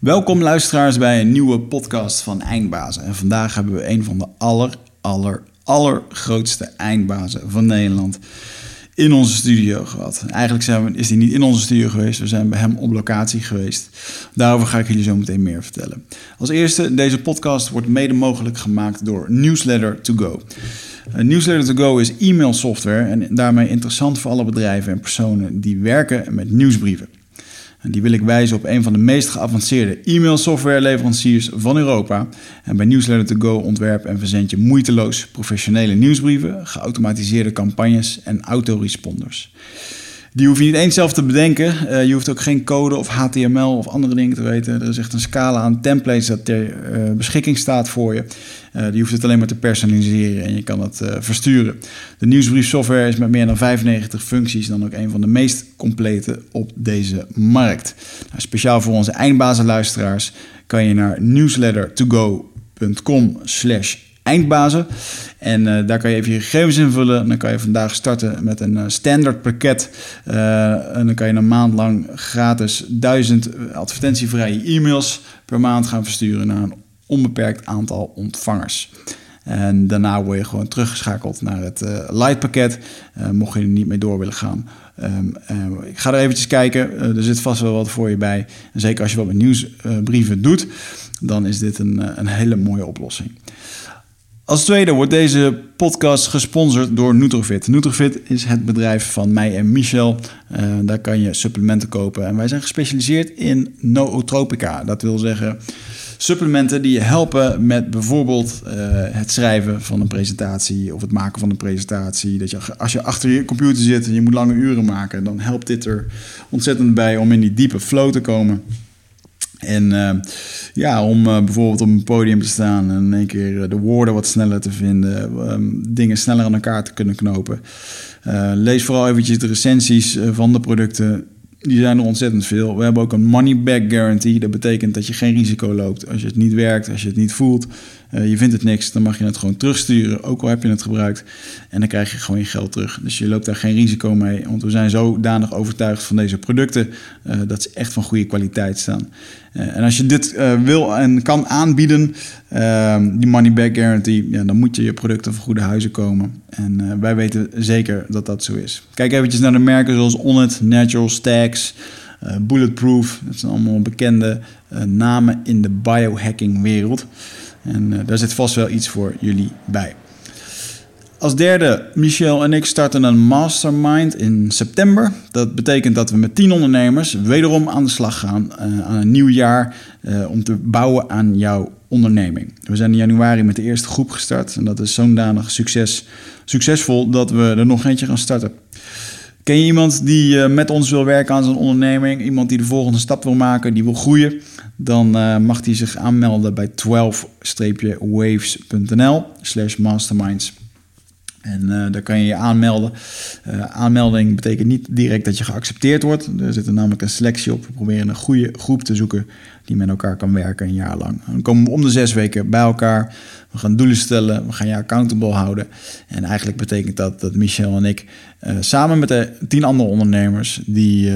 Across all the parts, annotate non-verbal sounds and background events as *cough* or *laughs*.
Welkom luisteraars bij een nieuwe podcast van Eindbazen. En vandaag hebben we een van de aller, aller, allergrootste eindbazen van Nederland in onze studio gehad. Eigenlijk zijn we, is hij niet in onze studio geweest, we zijn bij hem op locatie geweest. Daarover ga ik jullie zo meteen meer vertellen. Als eerste, deze podcast wordt mede mogelijk gemaakt door Newsletter to Go. Uh, Newsletter to Go is e-mail software en daarmee interessant voor alle bedrijven en personen die werken met nieuwsbrieven. En die wil ik wijzen op een van de meest geavanceerde e-mail software leveranciers van Europa. En bij Newsletter to Go ontwerp en verzend je moeiteloos professionele nieuwsbrieven, geautomatiseerde campagnes en autoresponders. Die hoef je niet eens zelf te bedenken. Uh, je hoeft ook geen code of HTML of andere dingen te weten. Er is echt een scala aan templates dat ter uh, beschikking staat voor je. Uh, je hoeft het alleen maar te personaliseren en je kan het versturen. De nieuwsbriefsoftware is met meer dan 95 functies dan ook een van de meest complete op deze markt. Nou, speciaal voor onze eindbazenluisteraars kan je naar newslettertogo.com slash eindbazen. En uh, daar kan je even je gegevens invullen. Dan kan je vandaag starten met een uh, standaard pakket. Uh, en dan kan je een maand lang gratis duizend advertentievrije e-mails per maand gaan versturen naar een onbeperkt aantal ontvangers. En daarna word je gewoon teruggeschakeld naar het light pakket, mocht je er niet mee door willen gaan. Um, ik ga er eventjes kijken, er zit vast wel wat voor je bij. En zeker als je wat met nieuwsbrieven doet, dan is dit een, een hele mooie oplossing. Als tweede wordt deze podcast gesponsord door Nutrofit. Nutrofit is het bedrijf van mij en Michel. Uh, daar kan je supplementen kopen. En wij zijn gespecialiseerd in nootropica. Dat wil zeggen supplementen die je helpen met bijvoorbeeld uh, het schrijven van een presentatie of het maken van een presentatie. Dat je, als je achter je computer zit en je moet lange uren maken, dan helpt dit er ontzettend bij om in die diepe flow te komen. En uh, ja, om uh, bijvoorbeeld op een podium te staan en in één keer de woorden wat sneller te vinden, um, dingen sneller aan elkaar te kunnen knopen. Uh, lees vooral eventjes de recensies van de producten. Die zijn er ontzettend veel. We hebben ook een money back guarantee. Dat betekent dat je geen risico loopt. Als je het niet werkt, als je het niet voelt, je vindt het niks, dan mag je het gewoon terugsturen, ook al heb je het gebruikt. En dan krijg je gewoon je geld terug. Dus je loopt daar geen risico mee, want we zijn zodanig overtuigd van deze producten uh, dat ze echt van goede kwaliteit staan. Uh, en als je dit wil en kan aanbieden, ehm, die money back guarantee, ja, dan moet je je producten van goede huizen komen. En wij weten zeker dat dat zo is. Kijk eventjes naar de merken zoals Onnit, Natural, Stacks. Bulletproof, dat zijn allemaal bekende namen in de biohacking wereld. En uh, daar zit vast wel iets voor jullie bij. Als derde, Michel en ik starten een mastermind in september. Dat betekent dat we met tien ondernemers wederom aan de slag gaan aan een nieuw jaar om te bouwen aan jouw onderneming. We zijn in januari met de eerste groep gestart en dat is zodanig succes, succesvol dat we er nog eentje gaan starten. Ken je iemand die met ons wil werken aan zijn onderneming? Iemand die de volgende stap wil maken, die wil groeien? Dan uh, mag hij zich aanmelden bij 12-waves.nl slash masterminds. En uh, daar kan je je aanmelden. Uh, aanmelding betekent niet direct dat je geaccepteerd wordt. Er zit er namelijk een selectie op. We proberen een goede groep te zoeken die met elkaar kan werken een jaar lang. Dan komen we om de zes weken bij elkaar. We gaan doelen stellen, we gaan je accountable houden. En eigenlijk betekent dat dat Michel en ik samen met de tien andere ondernemers, die,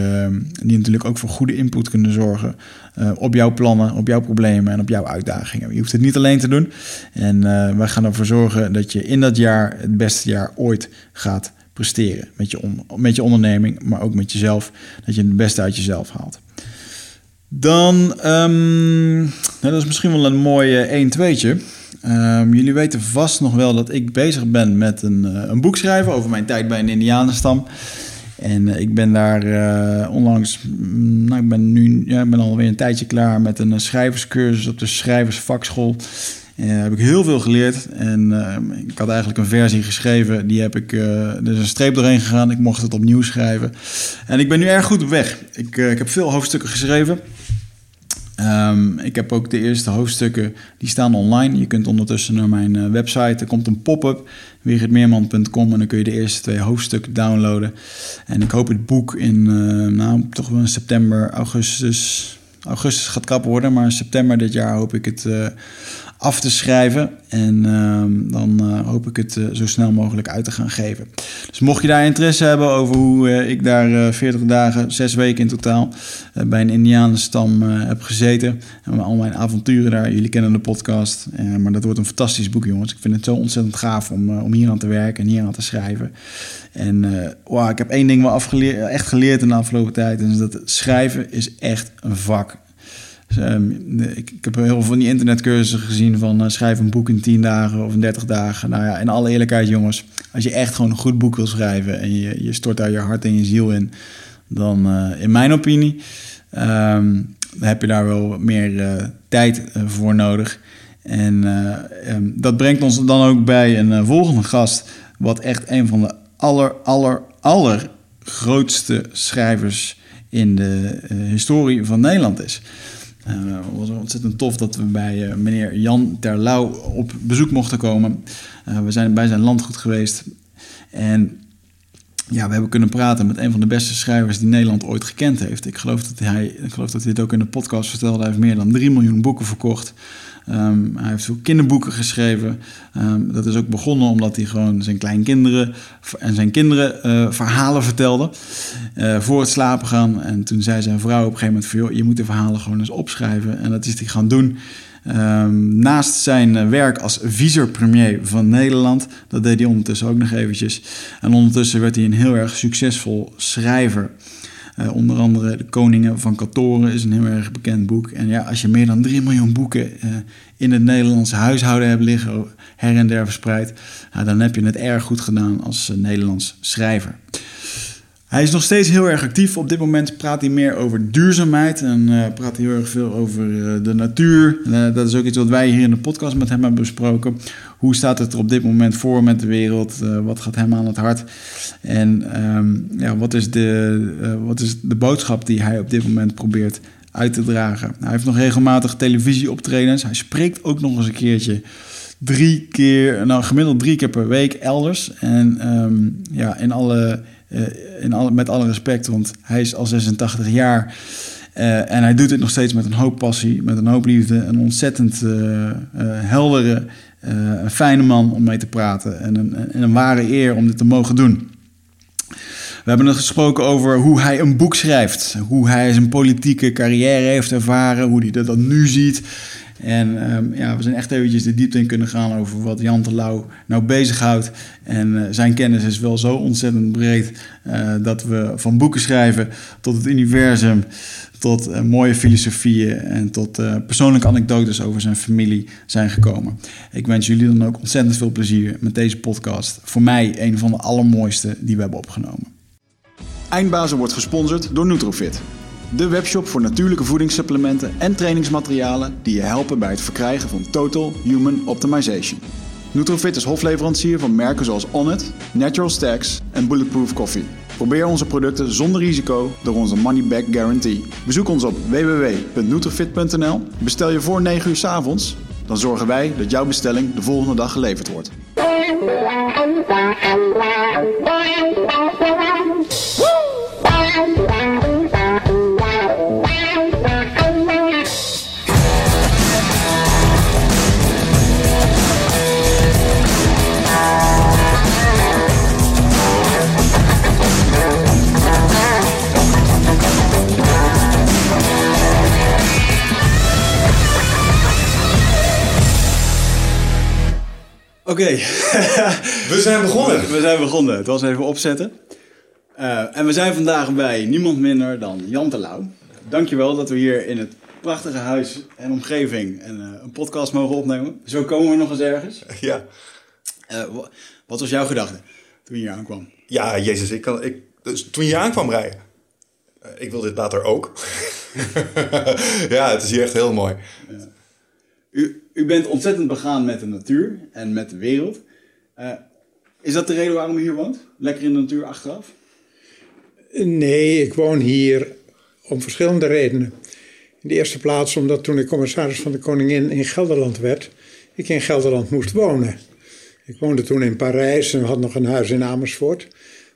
die natuurlijk ook voor goede input kunnen zorgen uh, op jouw plannen, op jouw problemen en op jouw uitdagingen. Je hoeft het niet alleen te doen. En wij gaan ervoor zorgen dat je in dat jaar het beste jaar ooit gaat presteren. Met je, on, met je onderneming, maar ook met jezelf. Dat je het beste uit jezelf haalt. Dan, um, nou, dat is misschien wel een mooi 1-2'tje. Um, jullie weten vast nog wel dat ik bezig ben met een, uh, een boek schrijven over mijn tijd bij een Indianenstam. En uh, ik ben daar uh, onlangs, nou ik ben nu, ja, ik ben alweer een tijdje klaar met een schrijverscursus op de schrijversvakschool. En heb ik heel veel geleerd. En ik had eigenlijk een versie geschreven, die heb ik, er een streep doorheen gegaan. Ik mocht het opnieuw schrijven. En ik ben nu erg goed op weg. Ik, ik heb veel hoofdstukken geschreven. Um, ik heb ook de eerste hoofdstukken, die staan online. Je kunt ondertussen naar mijn uh, website, er komt een pop-up, weergeertmeerman.com en dan kun je de eerste twee hoofdstukken downloaden. En ik hoop het boek in, uh, nou, toch wel in september, augustus, augustus gaat krap worden, maar in september dit jaar hoop ik het af te schrijven. En ehm, dan uh, hoop ik het uh, zo snel mogelijk uit te gaan geven. Dus mocht je daar interesse hebben over hoe ik daar 40 dagen, 6 weken in totaal, bij een Indianenstam heb gezeten. En al mijn avonturen daar. Jullie kennen de podcast. maar dat wordt een fantastisch boek, jongens. Ik vind het zo ontzettend gaaf om, om hier aan te werken en hier aan te schrijven. En wow, ik heb één ding wel afgeleerd, echt geleerd in de afgelopen tijd. En dat schrijven is echt een vak. Dus, ehm, ik, ik, heb heel veel van die internetcursussen gezien van uh, schrijf een boek in 10 dagen of in 30 dagen. Nou ja, in alle eerlijkheid jongens, als je echt gewoon een goed boek wil schrijven en je, je stort daar je hart en je ziel in, dan uh, in mijn opinie um, heb je daar wel meer uh, tijd voor nodig. En um, dat brengt ons dan ook bij een volgende gast, wat echt een van de aller, aller, aller grootste schrijvers in de historie van Nederland is. Uh, het was ontzettend tof dat we bij uh, meneer Jan Terlouw op bezoek mochten komen. Uh, we zijn bij zijn landgoed geweest. En ja, we hebben kunnen praten met een van de beste schrijvers die Nederland ooit gekend heeft. Ik geloof dat hij, ik geloof dat hij het ook in de podcast vertelde. Hij heeft meer dan 3 miljoen boeken verkocht. Um, hij heeft veel kinderboeken geschreven. Um, dat is ook begonnen omdat hij gewoon zijn kleinkinderen en zijn kinderen uh, verhalen vertelde. Uh, voor het slapen gaan. En toen zei zijn vrouw op een gegeven moment: van, je moet de verhalen gewoon eens opschrijven. En dat is hij gaan doen. Um, naast zijn uh, werk als vicepremier van Nederland, dat deed hij ondertussen ook nog eventjes. En ondertussen werd hij een heel erg succesvol schrijver. Uh, onder andere De Koningen van Katoren is een heel erg bekend boek. En ja, als je meer dan 3 miljoen boeken uh, in het Nederlandse huishouden hebt liggen, her en der verspreid, dan heb je het erg goed gedaan als Nederlands schrijver. Hij is nog steeds heel erg actief. Op dit moment praat hij meer over duurzaamheid en praat hij heel erg veel over de natuur. Dat is ook iets wat wij hier in de podcast met hem hebben besproken. Hoe staat het er op dit moment voor met de wereld? wat gaat hem aan het hart? En um, ja, wat, is de, wat is de boodschap die hij op dit moment probeert uit te dragen? Hij heeft nog regelmatig televisieoptredens. Hij spreekt ook nog eens een keertje drie keer, nou gemiddeld drie keer per week elders. En um, ja, in alle uh, in alle, met alle respect, want hij is al 86 jaar. Uh, en hij doet het nog steeds met een hoop passie, met een hoop liefde. Een ontzettend uh, heldere, een fijne man om mee te praten. En een, en een ware eer om dit te mogen doen. We hebben het gesproken over hoe hij een boek schrijft. Hoe hij zijn politieke carrière heeft ervaren. Hoe hij dat nu ziet. En um, ja, we zijn echt eventjes de diepte in kunnen gaan over wat Jan Terlouw nou bezighoudt. En zijn kennis is wel zo ontzettend breed dat we van boeken schrijven tot het universum, tot uh, mooie filosofieën en tot persoonlijke anekdotes over zijn familie zijn gekomen. Ik wens jullie dan ook ontzettend veel plezier met deze podcast. Voor mij een van de allermooiste die we hebben opgenomen. Eindbazen wordt gesponsord door Nutrofit. De webshop voor natuurlijke voedingssupplementen en trainingsmaterialen die je helpen bij het verkrijgen van Total Human Optimization. Nutrofit is hofleverancier van merken zoals Onnit, Natural Stacks en Bulletproof Coffee. Probeer onze producten zonder risico door onze money back guarantee. Bezoek ons op www.nutrofit.nl. Bestel je voor 9 uur s avonds, dan zorgen wij dat jouw bestelling de volgende dag geleverd wordt. Oké. *laughs* we zijn begonnen. We zijn begonnen. Het was even opzetten. Uh, en we zijn vandaag bij niemand minder dan Jan Terlouw. Dankjewel dat we hier in het prachtige huis en omgeving een, uh, een podcast mogen opnemen. Zo komen we nog eens ergens. *laughs* Ja. Uh, wat was jouw gedachte toen je hier aankwam? Ja, jezus, ik kan, ik, dus toen je aankwam rijden. ik wil dit later ook. *laughs* ja, het is hier echt heel mooi. Ja. U, u bent ontzettend begaan met de natuur en met de wereld. Uh, is dat de reden waarom u hier woont? Lekker in de natuur achteraf? Nee, ik woon hier om verschillende redenen. In de eerste plaats omdat toen ik commissaris van de Koningin in Gelderland werd, ik in Gelderland moest wonen. Ik woonde toen in Parijs en had nog een huis in Amersfoort.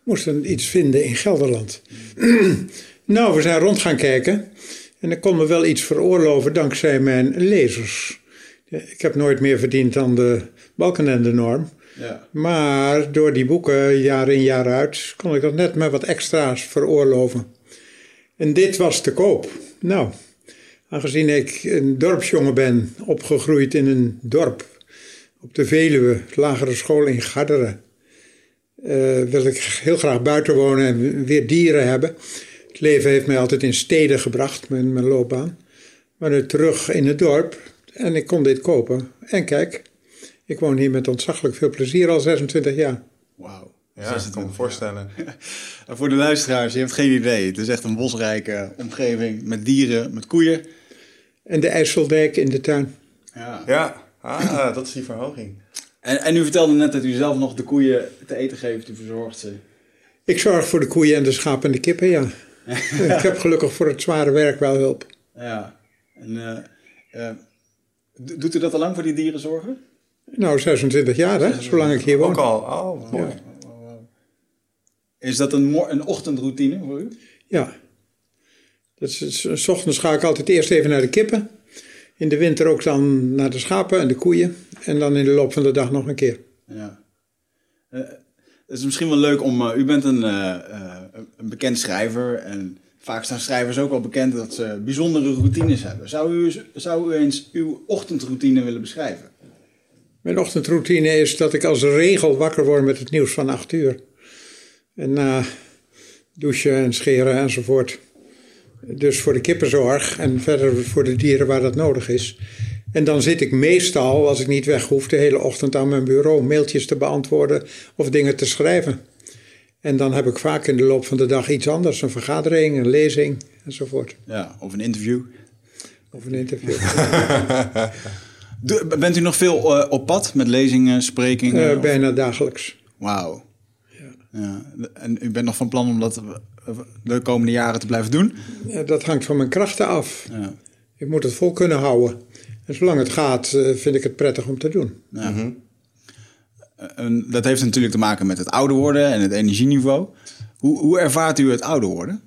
Moesten iets vinden in Gelderland. *clears throat* nou, we zijn rond gaan kijken. En ik kon me wel iets veroorloven dankzij mijn lezers. Ik heb nooit meer verdiend dan de Balkenende norm. Ja. Maar door die boeken, jaar in jaar uit, kon ik dat net met wat extra's veroorloven. En dit was te koop. Nou, aangezien ik een dorpsjongen ben, opgegroeid in een dorp op de Veluwe, lagere school in Garderen, uh, wil ik heel graag buiten wonen en weer dieren hebben. Het leven heeft mij altijd in steden gebracht, mijn, mijn loopbaan. Maar nu terug in het dorp en ik kon dit kopen. En kijk, ik woon hier met ontzaglijk veel plezier al 26 jaar. Wauw. Ja, ik kan me voorstellen. En *laughs* voor de luisteraars, je hebt geen idee. Het is echt een bosrijke omgeving met dieren, met koeien. En de IJsseldijk in de tuin. Ja, ja. Ah, dat is die verhoging. En, en u vertelde net dat u zelf nog de koeien te eten geeft, u verzorgt ze. Ik zorg voor de koeien en de schapen en de kippen, ja. *laughs* ik heb gelukkig voor het zware werk wel hulp. Ja. En, uh, uh, doet u dat al lang voor die dieren zorgen? Nou, 26 jaar, hè? Zolang ik hier woon. Ook al. Oh, mooi. Ja. Is dat een, een ochtendroutine voor u? Ja. Dat is, s ochtends ga ik altijd eerst even naar de kippen. In de winter ook dan naar de schapen en de koeien. En dan in de loop van de dag nog een keer. Ja. Uh, het is misschien wel leuk om. Uh, u bent een, uh, een bekend schrijver. En vaak staan schrijvers ook wel bekend dat ze bijzondere routines hebben. Zou u, zou u eens uw ochtendroutine willen beschrijven? Mijn ochtendroutine is dat ik als regel wakker word met het nieuws van 8 uur. En na douchen en scheren enzovoort. Dus voor de kippenzorg en verder voor de dieren waar dat nodig is. En dan zit ik meestal, als ik niet weg hoef, de hele ochtend aan mijn bureau mailtjes te beantwoorden of dingen te schrijven. En dan heb ik vaak in de loop van de dag iets anders: een vergadering, een lezing enzovoort. Ja, of een interview. Of een interview. *laughs* Bent u nog veel uh, op pad met lezingen, sprekingen? Uh, bijna dagelijks. Wauw. Ja. ja. En u bent nog van plan om dat de komende jaren te blijven doen? Ja, dat hangt van mijn krachten af. Ja. Ik moet het vol kunnen houden. En zolang het gaat, uh, vind ik het prettig om te doen. Ja. Mm -hmm. En dat heeft natuurlijk te maken met het ouder worden en het energieniveau. Hoe, hoe ervaart u het ouder worden?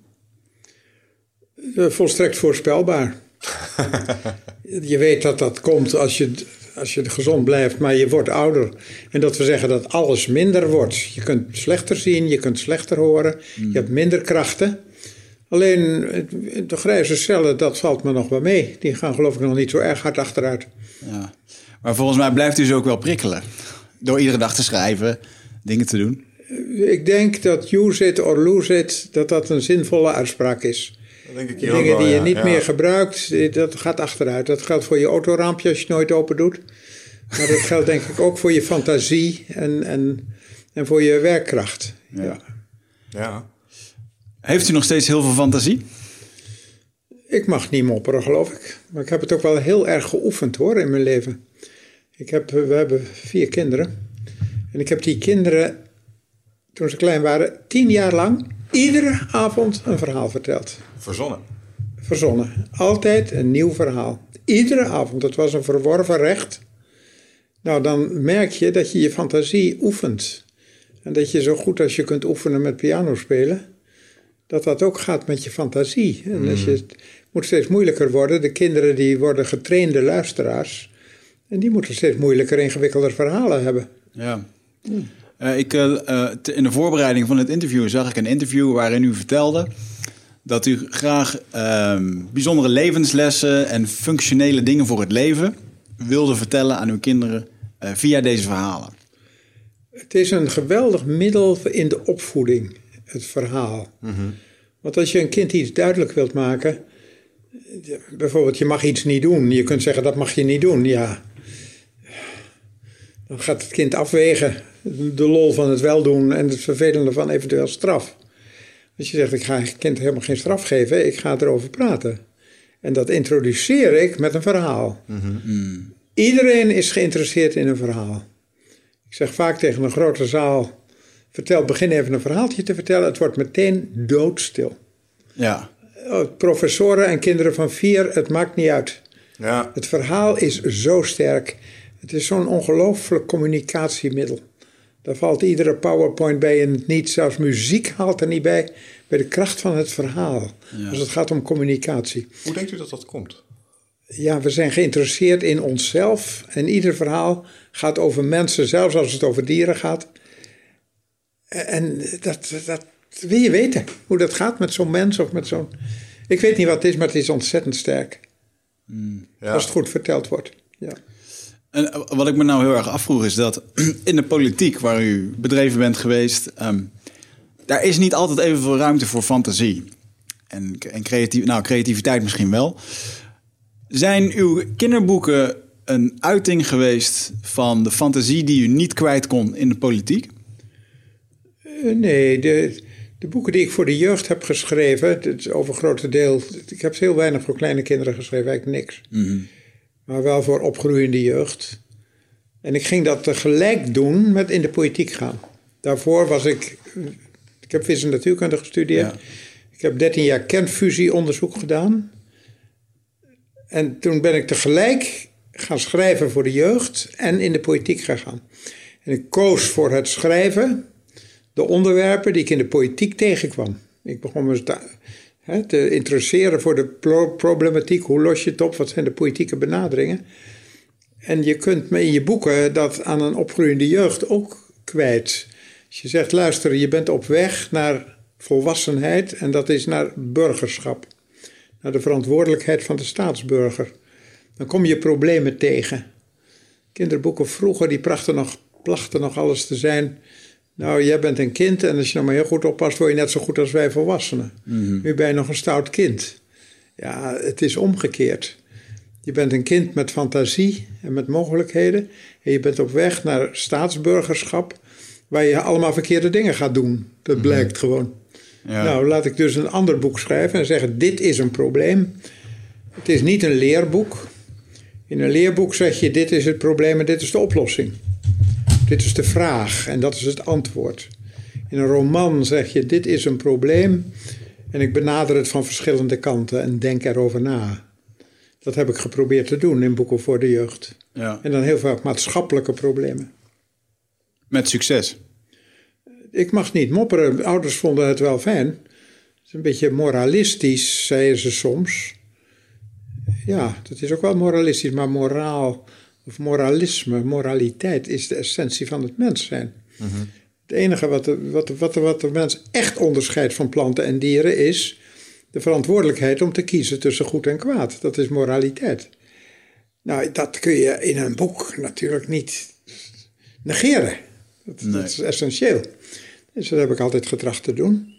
volstrekt voorspelbaar. *laughs* je weet dat dat komt als je, als je gezond blijft, maar je wordt ouder. En dat we zeggen dat alles minder wordt. Je kunt slechter zien, je kunt slechter horen, je hebt minder krachten. Alleen de grijze cellen, dat valt me nog wel mee. Die gaan geloof ik nog niet zo erg hard achteruit. Ja. Maar volgens mij blijft u ze ook wel prikkelen. Door iedere dag te schrijven, dingen te doen. Ik denk dat use it or lose it, dat dat een zinvolle uitspraak is. Denk ik Dingen wel, die je niet ja. meer gebruikt, dat gaat achteruit. Dat geldt voor je autoraampje als je het nooit open doet. Maar dat geldt denk ik ook voor je fantasie en, en, en voor je werkkracht. Ja. ja. ja. Heeft u nog steeds heel veel fantasie? Ik mag niet mopperen, geloof ik. Maar ik heb het ook wel heel erg geoefend hoor in mijn leven. Ik heb, we hebben vier kinderen. En ik heb die kinderen, toen ze klein waren, tien jaar lang iedere avond een verhaal verteld. Verzonnen. Verzonnen. Altijd een nieuw verhaal. Iedere avond. Het was een verworven recht. Nou, dan merk je dat je je fantasie oefent. En dat je zo goed als je kunt oefenen met piano spelen, dat dat ook gaat met je fantasie. En als je, het moet steeds moeilijker worden. De kinderen die worden getrainde luisteraars. En die moeten steeds moeilijker, ingewikkelder verhalen hebben. Ja. Uh, ik, uh, in de voorbereiding van het interview zag ik een interview waarin u vertelde dat u graag uh, bijzondere levenslessen en functionele dingen voor het leven wilde vertellen aan uw kinderen via deze verhalen. Het is een geweldig middel in de opvoeding, het verhaal. Mm -hmm. Want als je een kind iets duidelijk wilt maken, bijvoorbeeld je mag iets niet doen, je kunt zeggen dat mag je niet doen, ja. Dan gaat het kind afwegen de lol van het weldoen en het vervelende van eventueel straf. Als je zegt, ik ga het kind helemaal geen straf geven, ik ga erover praten. En dat introduceer ik met een verhaal. Mm -hmm. mm. Iedereen is geïnteresseerd in een verhaal. Ik zeg vaak tegen een grote zaal, vertel, begin even een verhaaltje te vertellen. Het wordt meteen doodstil. Ja. Professoren en kinderen van vier, het maakt niet uit. Ja. Het verhaal is zo sterk. Het is zo'n ongelooflijk communicatiemiddel. Daar valt iedere PowerPoint bij in het niet. Zelfs muziek haalt er niet bij. Bij de kracht van het verhaal. Ja. Als het gaat om communicatie. Hoe denkt u dat dat komt? Ja, we zijn geïnteresseerd in onszelf. En ieder verhaal gaat over mensen, zelfs als het over dieren gaat. En dat, dat wil je weten. Hoe dat gaat met zo'n mens of met zo'n. Ik weet niet wat het is, maar het is ontzettend sterk. Ja. Als het goed verteld wordt. Ja. En eh, wat ik me nou heel erg afvroeg is dat *clears throat* in de politiek waar u bedreven bent geweest, ehm, daar is niet altijd evenveel ruimte voor fantasie. En, en creatief, nou, creativiteit misschien wel. Zijn uw kinderboeken een uiting geweest van de fantasie die u niet kwijt kon in de politiek? Eh, Nee, de, de boeken die ik voor de jeugd heb geschreven, het is over grote deel. Ik heb heel weinig voor kleine kinderen geschreven, eigenlijk niks. Maar wel voor opgroeiende jeugd. En ik ging dat tegelijk doen met in de politiek gaan. Daarvoor was ik. Ik heb en natuurkunde gestudeerd. Ja. Ik heb 13 jaar kernfusieonderzoek gedaan. En toen ben ik tegelijk gaan schrijven voor de jeugd en in de politiek gegaan. En ik koos voor het schrijven de onderwerpen die ik in de politiek tegenkwam. Ik begon me te interesseren voor de pro- problematiek. Hoe los je het op? Wat zijn de politieke benaderingen? En je kunt me in je boeken dat aan een opgroeiende jeugd ook kwijt. Als je zegt, luister, je bent op weg naar volwassenheid en dat is naar burgerschap. Naar de verantwoordelijkheid van de staatsburger. Dan kom je problemen tegen. Kinderboeken vroeger, die nog, plachten nog alles te zijn. Nou, jij bent een kind en als je nou maar heel goed oppast, word je net zo goed als wij volwassenen. Nu ben je nog een stout kind. Ja, het is omgekeerd. Je bent een kind met fantasie en met mogelijkheden. En je bent op weg naar staatsburgerschap, waar je allemaal verkeerde dingen gaat doen. Dat blijkt gewoon. Ja. Nou, laat ik dus een ander boek schrijven en zeggen: Dit is een probleem. Het is niet een leerboek. In een leerboek zeg je: Dit is het probleem en dit is de oplossing. Dit is de vraag en dat is het antwoord. In een roman zeg je: Dit is een probleem en ik benader het van verschillende kanten en denk erover na. Dat heb ik geprobeerd te doen in boeken voor de jeugd. ja. En dan heel vaak maatschappelijke problemen. Met succes. Ik mag niet mopperen. Ouders vonden het wel fijn. Het is een beetje moralistisch, zeiden ze soms. Ja, dat is ook wel moralistisch, maar moraal of moralisme, moraliteit is de essentie van het mens zijn. Het enige wat de, wat, de, wat, de, wat de mens echt onderscheidt van planten en dieren is de verantwoordelijkheid om te kiezen tussen goed en kwaad. Dat is moraliteit. Nou, dat kun je in een boek natuurlijk niet negeren. Dat, Nee. dat is essentieel. Dus dat heb ik altijd getracht te doen.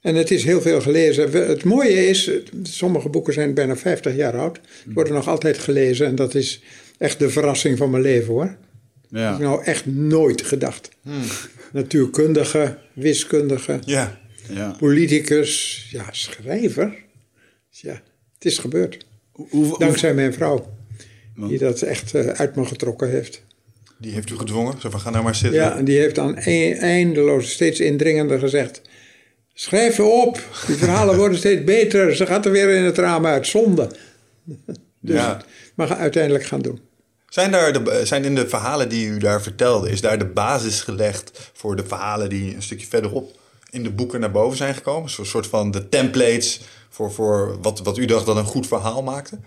En het is heel veel gelezen. Het mooie is, sommige boeken zijn bijna 50 jaar oud. Worden nog altijd gelezen en dat is echt de verrassing van mijn leven hoor. Dat heb Ja. ik nou echt nooit gedacht. Natuurkundige, wiskundige, Ja. Ja. politicus, ja, schrijver. Ja, het is gebeurd. Hoe, hoe- Dankzij mijn vrouw, die dat echt eh, uit me getrokken heeft. Die heeft u gedwongen. Zo van, ga nou maar zitten. Ja, en die heeft dan e- eindeloos, steeds indringender gezegd... Schrijf op, die verhalen *laughs* worden steeds beter. Ze gaat er weer in het raam uit, zonde. *laughs* Dus, Ja. Maar uiteindelijk gaan doen. Zijn, daar de, zijn in de verhalen die u daar vertelde, is daar de basis gelegd voor de verhalen die een stukje verderop in de boeken naar boven zijn gekomen? Zo'n soort van de templates voor, voor wat, wat u dacht dat een goed verhaal maakte?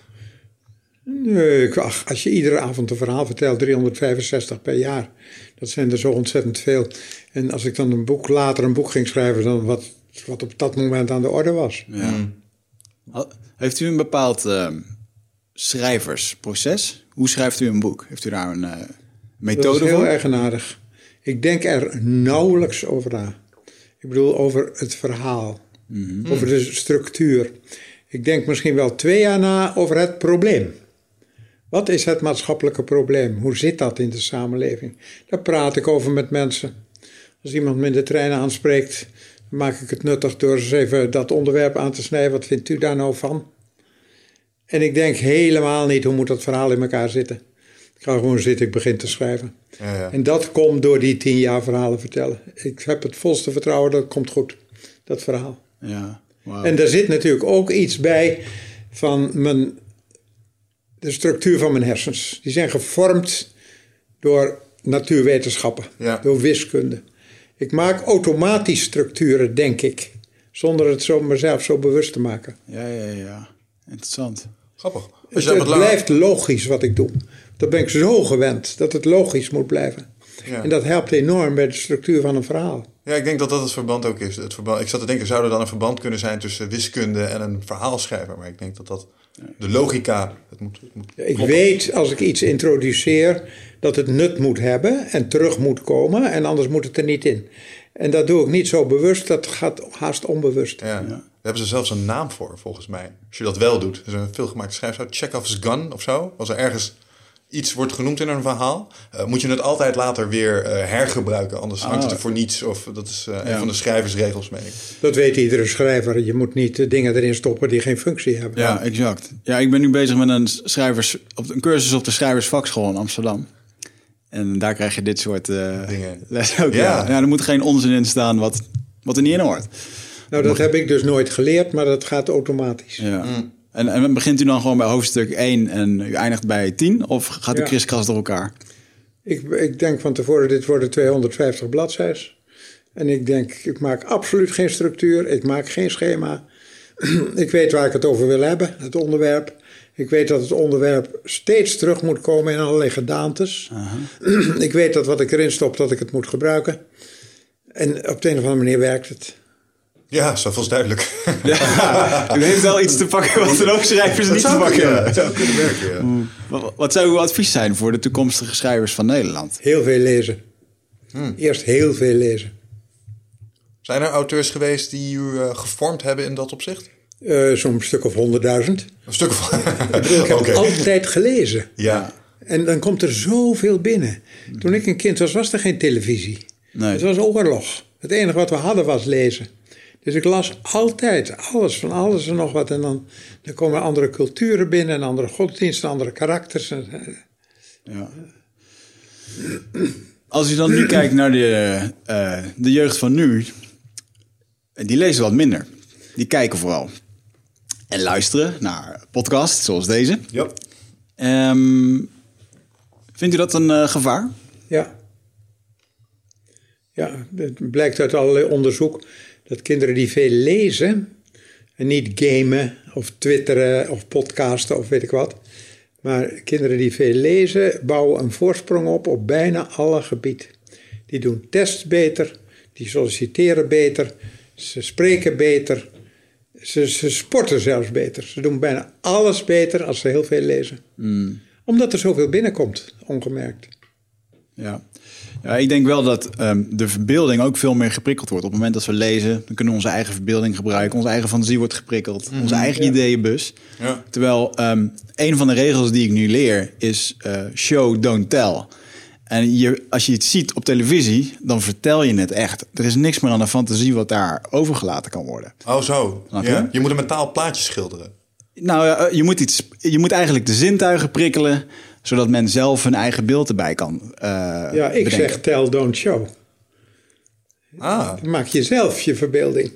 Nee, ach, als je iedere avond een verhaal vertelt, 365 per jaar, dat zijn er zo ontzettend veel. En als ik dan een boek, later een boek ging schrijven, dan wat, wat op dat moment aan de orde was. Ja. Had- Heeft u een bepaald eh, schrijversproces? Hoe schrijft u een boek? Heeft u daar een eh, Dat is methode heel voor? eigenaardig. Ik denk er nauwelijks over na. Ik bedoel, over het verhaal, over de structuur. Ik denk misschien wel twee jaar na over het probleem. Wat is het maatschappelijke probleem? Hoe zit dat in de samenleving? Daar praat ik over met mensen. Als iemand me in de trein aanspreekt, dan maak ik het nuttig door eens even dat onderwerp aan te snijden. Wat vindt u daar nou van? En ik denk helemaal niet hoe moet dat verhaal in elkaar zitten. Ik ga gewoon zitten, ik begin te schrijven. Ja, ja. En dat komt door die tien jaar verhalen vertellen. Ik heb het volste vertrouwen dat het komt goed, dat verhaal. Ja. En daar zit natuurlijk ook iets bij van mijn, de structuur van mijn hersens. Die zijn gevormd door natuurwetenschappen, Ja. door wiskunde. Ik maak automatisch structuren, denk ik, zonder het zo mezelf zo bewust te maken. Ja, ja, ja. Interessant. Grappig. Het, blijft logisch wat ik doe. Dat ben ik zo gewend, dat het logisch moet blijven. Ja. En dat helpt enorm bij de structuur van een verhaal. Ja, ik denk dat dat het verband ook is. Het verband, ik zat te denken, zou er dan een verband kunnen zijn tussen wiskunde en een verhaalschrijver? Maar ik denk dat dat de logica, het moet, het moet Ik weet als ik iets introduceer dat het nut moet hebben en terug moet komen en anders moet het er niet in. En dat doe ik niet zo bewust, dat gaat haast onbewust. Ja. Hebben ze zelfs een naam voor, volgens mij. Als je dat wel doet. Er is een veelgemaakte schrijfsel, Chekhov's gun of zo. Als er ergens iets wordt genoemd in een verhaal, eh, moet je het altijd later weer eh, hergebruiken. Anders hangt het er voor niets. Of dat is eh, een van de schrijversregels, meen ik. Dat weet iedere schrijver. Je moet niet dingen erin stoppen die geen functie hebben. Ja, exact. Ja, ik ben nu bezig met een, schrijvers, op, een cursus op de Schrijversvakschool in Amsterdam. En daar krijg je dit soort eh Dingen. les ook. Ja. Ja. Ja. er moet geen onzin in staan wat, wat er niet in hoort. Nou, dat heb ik dus nooit geleerd, maar dat gaat automatisch. Ja. En, en begint u dan gewoon bij hoofdstuk 1 en u eindigt bij 10? Of gaat u Ja. kriskras door elkaar? Ik, ik denk van tevoren, dit worden 250 bladzijden. En ik denk, ik maak absoluut geen structuur. Ik maak geen schema. *clears throat* ik weet waar ik het over wil hebben, het onderwerp. Ik weet dat het onderwerp steeds terug moet komen in allerlei gedaantes. *clears throat* ik weet dat wat ik erin stop, dat ik het moet gebruiken. En op de een of andere manier werkt het. Ja, zoveel is duidelijk. *laughs* u heeft wel iets te pakken wat er ook schrijvers niet te pakken hebben. het zou kunnen werken, ja. Wat, wat zou uw advies zijn voor de toekomstige schrijvers van Nederland? Heel veel lezen. Eerst heel veel lezen. Zijn er auteurs geweest die u eh, gevormd hebben in dat opzicht? Eh, Zo'n stuk of honderdduizend. Een stuk van. *laughs* Ik heb *laughs* Oké. altijd gelezen. Ja. En dan komt er zoveel binnen. Toen ik een kind was, was er geen televisie. Nee. Het was oorlog. Het enige wat we hadden was lezen. Dus ik las altijd alles, van alles en nog wat. En dan, dan komen andere culturen binnen, en andere godsdiensten, andere karakters. En, eh, Ja. Als u dan nu kijkt naar de, eh, de jeugd van nu, die lezen wat minder. Die kijken vooral. En luisteren naar podcasts zoals deze. Ja. Ehm, vindt u dat een eh, gevaar? Ja. Ja, het blijkt uit allerlei onderzoek dat kinderen die veel lezen en niet gamen of twitteren of podcasten of weet ik wat, maar kinderen die veel lezen bouwen een voorsprong op op bijna alle gebieden. Die doen tests beter, die solliciteren beter, ze spreken beter, ze, ze sporten zelfs beter. Ze doen bijna alles beter als ze heel veel lezen. Omdat er zoveel binnenkomt, ongemerkt. Ja. Ja, ik denk wel dat ehm, de verbeelding ook veel meer geprikkeld wordt. Op het moment dat we lezen, dan kunnen we onze eigen verbeelding gebruiken. Onze eigen fantasie wordt geprikkeld. Onze eigen ideeënbus. Ja. Terwijl ehm, een van de regels die ik nu leer is eh, show, don't tell. En je, als je iets ziet op televisie, dan vertel je het echt. Er is niks meer aan de fantasie wat daar overgelaten kan worden. Oh, zo. Je? Ja. Je moet een metaal plaatje schilderen. Nou, ja, je moet, iets, je moet eigenlijk de zintuigen prikkelen, zodat men zelf hun eigen beeld erbij kan eh Ja, ik bedenken. zeg tell, don't show. Ah, maak je zelf je verbeelding.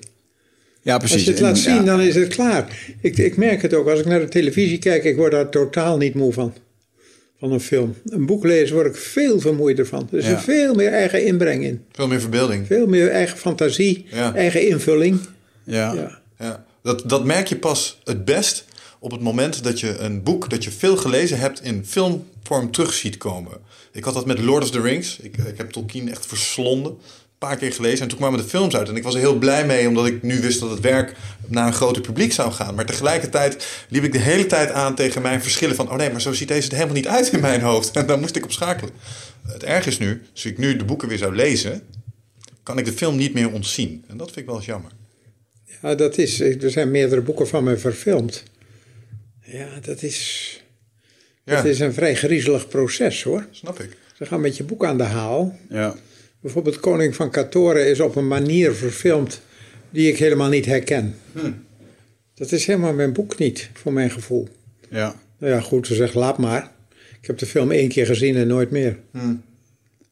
Ja, precies. Als je het laat zien, ja. dan is het klaar. Ik, ik merk het ook. Als ik naar de televisie kijk, ik word daar totaal niet moe van. Van een film. Een boek lezen word ik veel vermoeider van. Er is Ja. er veel meer eigen inbreng in. veel meer verbeelding. Veel meer eigen fantasie, Ja. eigen invulling. Ja. Ja. Ja. Dat, dat merk je pas het best op het moment dat je een boek dat je veel gelezen hebt in filmvorm terug ziet komen. Ik had dat met Lord of the Rings. Ik, ik heb Tolkien echt verslonden. Een paar keer gelezen. En toen kwamen de films uit. En ik was er heel blij mee, omdat ik nu wist dat het werk naar een groter publiek zou gaan. Maar tegelijkertijd liep ik de hele tijd aan tegen mijn verschillen van... oh nee, maar zo ziet deze er helemaal niet uit in mijn hoofd. *laughs* En daar moest ik op schakelen. Het erg is nu, als ik nu de boeken weer zou lezen... kan ik de film niet meer ontzien. En dat vind ik wel eens jammer. ja, dat is. Er zijn meerdere boeken van mij verfilmd. Ja, dat is. Ja, Dat is een vrij griezelig proces hoor. snap ik. Ze gaan met je boek aan de haal. Ja. Bijvoorbeeld Koning van Katoren is op een manier verfilmd die ik helemaal niet herken. Dat is helemaal mijn boek niet, voor mijn gevoel. Ja. Nou ja, goed, ze zegt laat maar. Ik heb de film één keer gezien en nooit meer.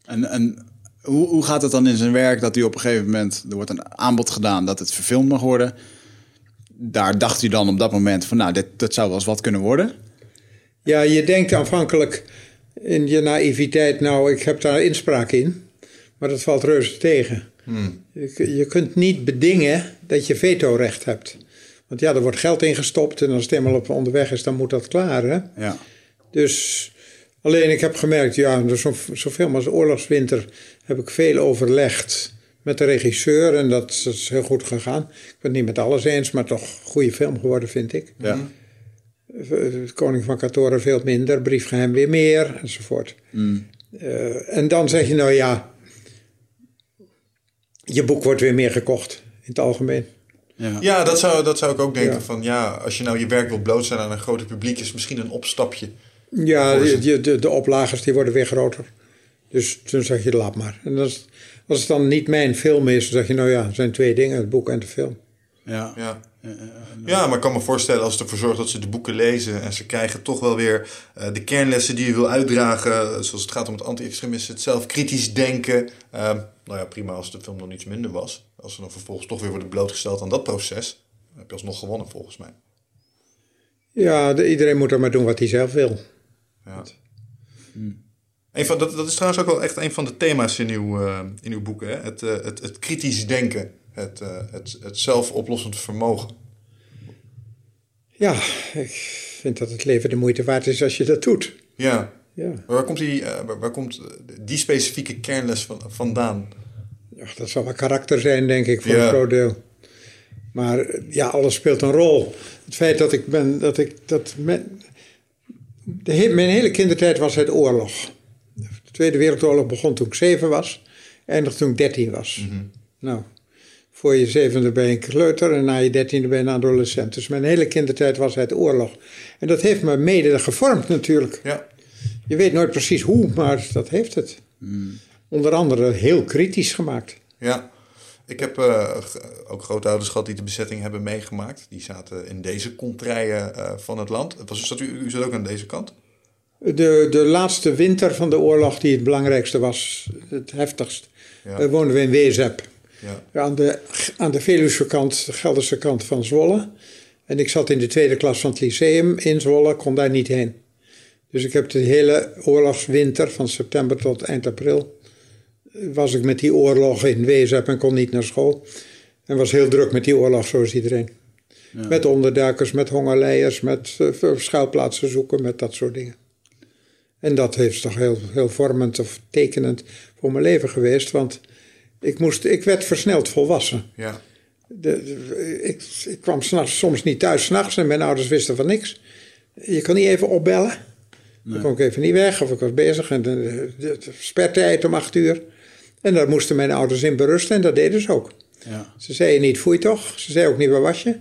En, en hoe, hoe gaat het dan in zijn werk dat u op een gegeven moment... er wordt een aanbod gedaan dat het verfilmd mag worden. Daar dacht u dan op dat moment van... nou, dit, dat zou wel eens wat kunnen worden. Ja, je denkt aanvankelijk, in je naïviteit, nou, ik heb daar inspraak in. Maar dat valt reuze tegen. Hmm. Je, je kunt niet bedingen dat je vetorecht hebt. Want ja, er wordt geld ingestopt en als het eenmaal op onderweg is, dan moet dat klaar. Hè? Ja. Dus alleen ik heb gemerkt, ja, zo, zoveel als oorlogswinter heb ik veel overlegd met de regisseur en dat is heel goed gegaan. Ik ben het niet met alles eens, maar toch een goede film geworden, vind ik. Ja. Eh, Koning van Katoren veel minder, Briefgeheim weer meer, enzovoort. Mm. Eh, en dan zeg je, nou ja, je boek wordt weer meer gekocht in het algemeen. Ja. Ja, dat zou, dat zou ik ook denken. Ja. Van ja, als je nou je werk wil blootstellen aan een groter publiek, is misschien een opstapje. Ja, de, de, de, de oplagers die worden weer groter. Dus toen zeg je, laat maar. En als, als het dan niet mijn film is, dan zeg je, nou ja, het zijn twee dingen, het boek en de film. Ja. Ja. ja, maar ik kan me voorstellen als het ervoor zorgt dat ze de boeken lezen en ze krijgen toch wel weer eh, de kernlessen die je wil uitdragen, zoals het gaat om het anti-extremisme, het zelf kritisch denken. Ehm, nou ja, prima als de film nog iets minder was. Als ze dan vervolgens toch weer worden blootgesteld aan dat proces, dan heb je alsnog gewonnen volgens mij. Ja, de- iedereen moet er maar doen wat hij zelf wil. Ja. Een van, dat, dat is trouwens ook wel echt een van de thema's in uw, eh, in uw boeken. Hè? Het, eh, het, het kritisch denken, het, eh, het, het zelfoplossend vermogen. Ja, ik vind dat het leven de moeite waard is als je dat doet. Ja, Ja, maar waar komt die, waar, komt die specifieke kernles van, vandaan? ja dat zal wel karakter zijn, denk ik, voor Ja. een groot deel. Maar ja, alles speelt een rol. Het feit dat ik ben, dat ik, dat men, de mijn hele kindertijd was het oorlog. De Tweede Wereldoorlog begon toen ik zeven was, eindigde toen ik dertien was. Nou, voor je zevende ben je een kleuter en na je dertiende ben je een adolescent. Dus mijn hele kindertijd was het oorlog. En dat heeft me mede gevormd natuurlijk. Ja, Je weet nooit precies hoe, maar dat heeft het. Onder andere heel kritisch gemaakt. ja. Ik heb g- ook grootouders gehad die de bezetting hebben meegemaakt. Die zaten in deze contraien eh, van het land. Was, zat u, u zat ook aan deze kant? De, de laatste winter van de oorlog, die het belangrijkste was, het heftigst, Ja. eh, woonden we in Wezep. Ja. Aan de, aan de Veluwse kant, de Gelderse kant van Zwolle. En ik zat in de tweede klas van het lyceum in Zwolle, kon daar niet heen. Dus ik heb de hele oorlogswinter, van september tot eind april, eh, was ik met die oorlog in Wezep en kon niet naar school. En was heel druk met die oorlog, zoals iedereen. Met onderduikers, met hongerleiers, met eh, schuilplaatsen zoeken, met dat soort dingen. En dat heeft toch heel, heel vormend of tekenend voor mijn leven geweest. Want ik, moest, ik werd versneld volwassen. Ja. De, de- ik, ik kwam s'nachts, soms niet thuis s'nachts en mijn ouders wisten van niks. Je kon niet even opbellen. Dan kon ik even niet weg of ik was bezig. En de, de, de spertijd om acht uur. En daar moesten mijn ouders in berusten en dat deden ze ook. Ja. Ze zeiden niet, foei toch? Ze zeiden ook niet, waar was je?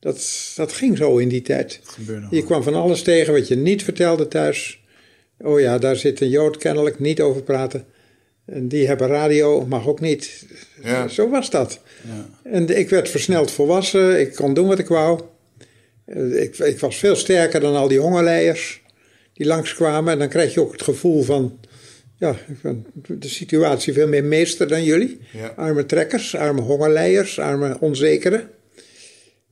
Dat, dat ging zo in die tijd. Je kwam van alles tegen wat je niet vertelde thuis. Oh ja, daar zit een Jood kennelijk, niet over praten. En die hebben radio, mag ook niet. Ja. Zo was dat. Ja. En ik werd versneld volwassen, ik kon doen wat ik wou. Eh, Ik, ik was veel sterker dan al die hongerleiers die langskwamen. En dan krijg je ook het gevoel van, ja, de situatie veel meer meester dan jullie. Ja. Arme trekkers, arme hongerleiers, arme onzekeren.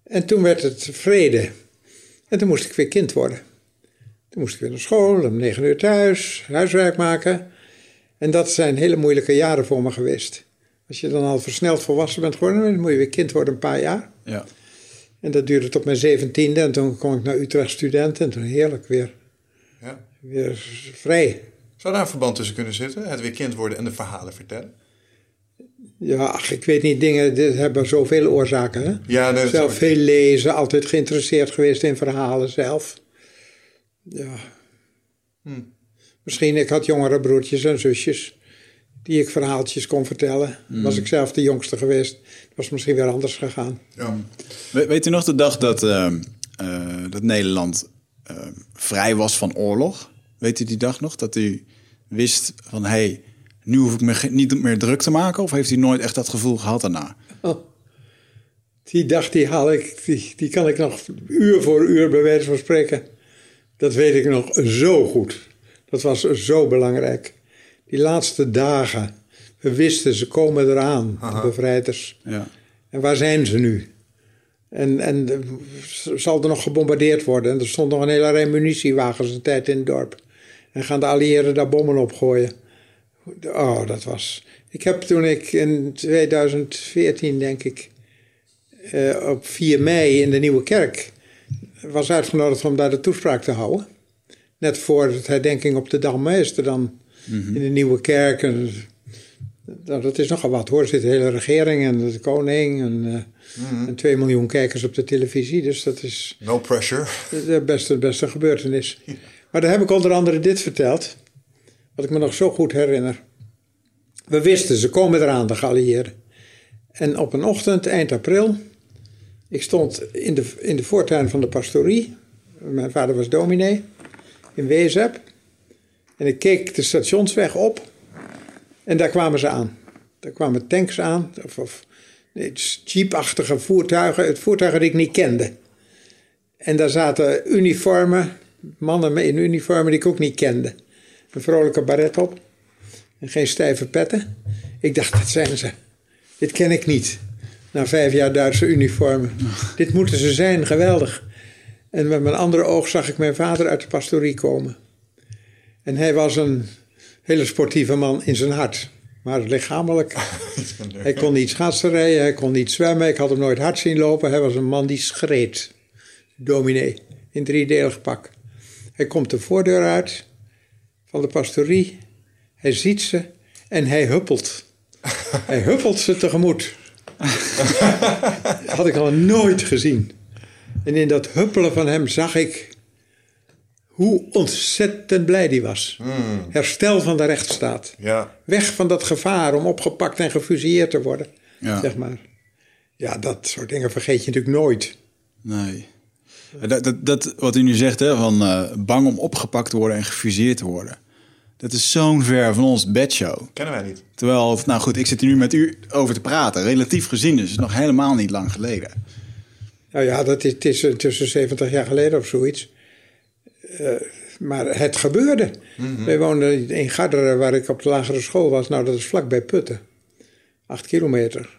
En toen werd het vrede. En toen moest ik weer kind worden. Toen moest ik weer naar school, om negen uur thuis, huiswerk maken. En dat zijn hele moeilijke jaren voor me geweest. Als je dan al versneld volwassen bent geworden, dan moet je weer kind worden een paar jaar. Ja. En dat duurde tot mijn zeventiende. En toen kon ik naar Utrecht student. En toen heerlijk weer, ja. weer vrij. Zou daar een verband tussen kunnen zitten? Het weer kind worden en de verhalen vertellen? Ja, ach, ik weet niet, dingen dit hebben zoveel oorzaken. Hè? Ja, dat Zelf veel lezen, altijd geïnteresseerd geweest in verhalen zelf. Ja. Misschien, ik had jongere broertjes en zusjes die ik verhaaltjes kon vertellen. Was ik zelf de jongste geweest, was misschien weer anders gegaan. Ja. We- weet u nog de dag dat, ehm, eh, dat Nederland ehm, vrij was van oorlog? Weet u die dag nog? Dat u wist van, hé, hey, nu hoef ik me niet meer druk te maken? Of heeft u nooit echt dat gevoel gehad daarna? Oh. Die dag die haal ik, die, die kan ik nog uur voor uur bij wijze van spreken. Dat weet ik nog zo goed. Dat was zo belangrijk. Die laatste dagen. We wisten, ze komen eraan, de bevrijders. Ja. En waar zijn ze nu? En, en zal er nog gebombardeerd worden? En er stond nog een hele rij munitiewagens een tijd in het dorp. En gaan de allieerden daar bommen opgooien. Oh, dat was... Ik heb toen ik in 2014, denk ik, eh, op 4 mei in de Nieuwe Kerk was uitgenodigd om daar de toespraak te houden. Net voor het herdenking op de Dam is er dan in de Nieuwe Kerk. En, nou, dat is nogal wat hoor. Er zit de hele regering en de koning en, uh, en 2 miljoen kijkers op de televisie. Dus dat is No pressure. de beste, beste gebeurtenis. *laughs* Maar daar heb ik onder andere dit verteld. Wat ik me nog zo goed herinner. We wisten, ze komen eraan, de geallieerden. En op een ochtend, eind april, ik stond in de, in de voortuin van de pastorie. Mijn vader was dominee in Wezep. En ik keek de stationsweg op. En daar kwamen ze aan. Daar kwamen tanks aan. Of, of nee, jeepachtige voertuigen. Het voertuigen die ik niet kende. En daar zaten uniformen. Mannen in uniformen die ik ook niet kende. Een vrolijke baret op. En geen stijve petten. Ik dacht, dat zijn ze. Dit ken ik niet. Na vijf jaar Duitse uniformen. Dit moeten ze zijn, geweldig. En met mijn andere oog zag ik mijn vader uit de pastorie komen. En hij was een hele sportieve man in zijn hart. Maar lichamelijk. *laughs* hij kon niet schaatsen rijden, hij kon niet zwemmen. Ik had hem nooit hard zien lopen. Hij was een man die schreed. Dominee, in driedelig pak. Hij komt de voordeur uit van de pastorie. Hij ziet ze en hij huppelt. *laughs* hij huppelt ze tegemoet. *laughs* had ik al nooit gezien. En in dat huppelen van hem zag ik hoe ontzettend blij die was. Herstel van de rechtsstaat. Ja. Weg van dat gevaar om opgepakt en gefusilleerd te worden. Ja. Zeg maar. Ja, dat soort dingen vergeet je natuurlijk nooit. Nee. Dat, dat, dat, wat u nu zegt, hè, van eh, bang om opgepakt te worden en gefuseerd te worden. Dat is zo'n ver van ons bedshow. Kennen wij niet. Terwijl, nou goed, ik zit hier nu met u over te praten. Relatief gezien, dus het is nog helemaal niet lang geleden. Nou ja, dat is, het is tussen 70 jaar geleden of zoiets. Eh, maar het gebeurde. Wij woonden in Garderen, waar ik op de lagere school was. Nou, dat is vlakbij Putten. Acht kilometer.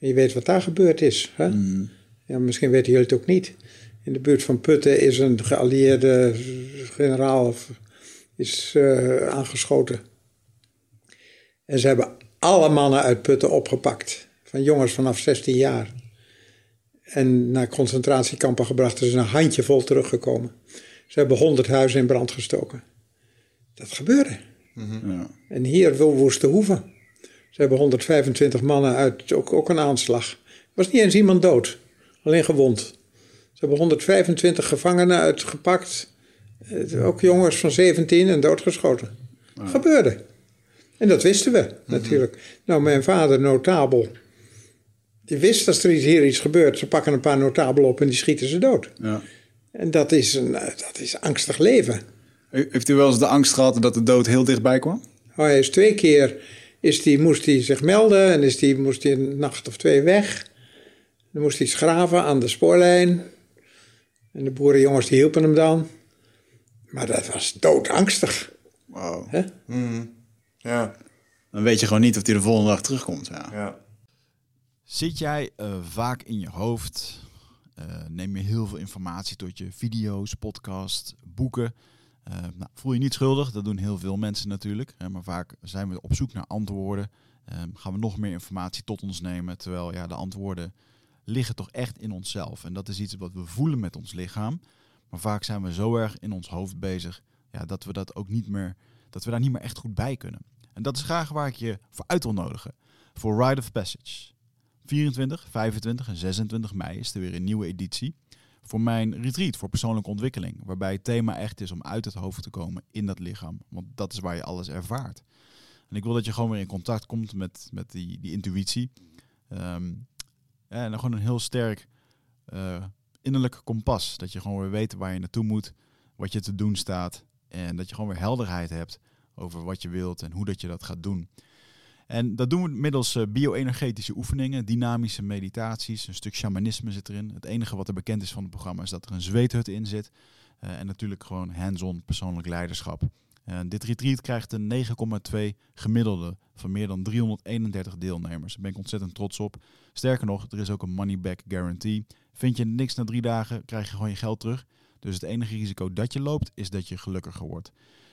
En je weet wat daar gebeurd is. Hè? Ja, misschien weten jullie het ook niet. In de buurt van Putten is een geallieerde generaal of- is, eh, aangeschoten. En ze hebben alle mannen uit Putten opgepakt. Van jongens vanaf 16 jaar. En naar concentratiekampen gebracht. Er is een handjevol teruggekomen. Ze hebben 100 huizen in brand gestoken. Dat gebeurde. Ja. En hier wil Woeste Hoeven. Ze hebben 125 mannen uit, ook, ook een aanslag. Er was niet eens iemand dood, alleen gewond. Ze hebben 125 gevangenen uitgepakt. Ook jongens van 17 en doodgeschoten. Gebeurde. En dat wisten we natuurlijk. Nou, mijn vader, notabel. Die wist als er hier iets gebeurt. Ze pakken een paar notabelen op en die schieten ze dood. Ja. En dat is, een, eh, dat is angstig leven. Heeft u wel eens de angst gehad dat de dood heel dichtbij kwam? Oh, hij is twee keer is die, moest hij zich melden en is die, moest hij een nacht of twee weg. Dan moest hij graven aan de spoorlijn. En de boerenjongens die hielpen hem dan. Maar dat was doodangstig. Wow. Hè? Ja. Dan weet je gewoon niet of hij de volgende dag terugkomt. Ja. Ja. Zit jij eh, vaak in je hoofd? Eh, neem je heel veel informatie tot je video's, podcast, boeken? Eh, nou, voel je niet schuldig, dat doen heel veel mensen natuurlijk. Hè, maar vaak zijn we op zoek naar antwoorden. Ehm, gaan we nog meer informatie tot ons nemen. Terwijl ja, de antwoorden liggen toch echt in onszelf. En dat is iets wat we voelen met ons lichaam. Maar vaak zijn we zo erg in ons hoofd bezig ja, dat we dat ook niet meer, dat we daar niet meer echt goed bij kunnen. En dat is graag waar ik je voor uit wil nodigen. Voor Rite of Passage. 24, 25 en 26 mei is er weer een nieuwe editie. Voor mijn retreat voor persoonlijke ontwikkeling. Waarbij het thema echt is om uit het hoofd te komen in dat lichaam. Want dat is waar je alles ervaart. En ik wil dat je gewoon weer in contact komt met, met die, die intuïtie. Ehm, en dan gewoon een heel sterk eh, innerlijk kompas. Dat je gewoon weer weet waar je naartoe moet. Wat je te doen staat. En dat je gewoon weer helderheid hebt over wat je wilt en hoe dat je dat gaat doen. En dat doen we middels eh, bio-energetische oefeningen, dynamische meditaties, een stuk shamanisme zit erin. Het enige wat er bekend is van het programma is dat er een zweethut in zit. Eh, en natuurlijk gewoon hands-on persoonlijk leiderschap. En dit retreat krijgt een 9,2 gemiddelde van meer dan 331 deelnemers. Daar ben ik ontzettend trots op. Sterker nog, er is ook een money back guarantee. Vind je niks na drie dagen, krijg je gewoon je geld terug. Dus het enige risico dat je loopt is dat je gelukkiger wordt.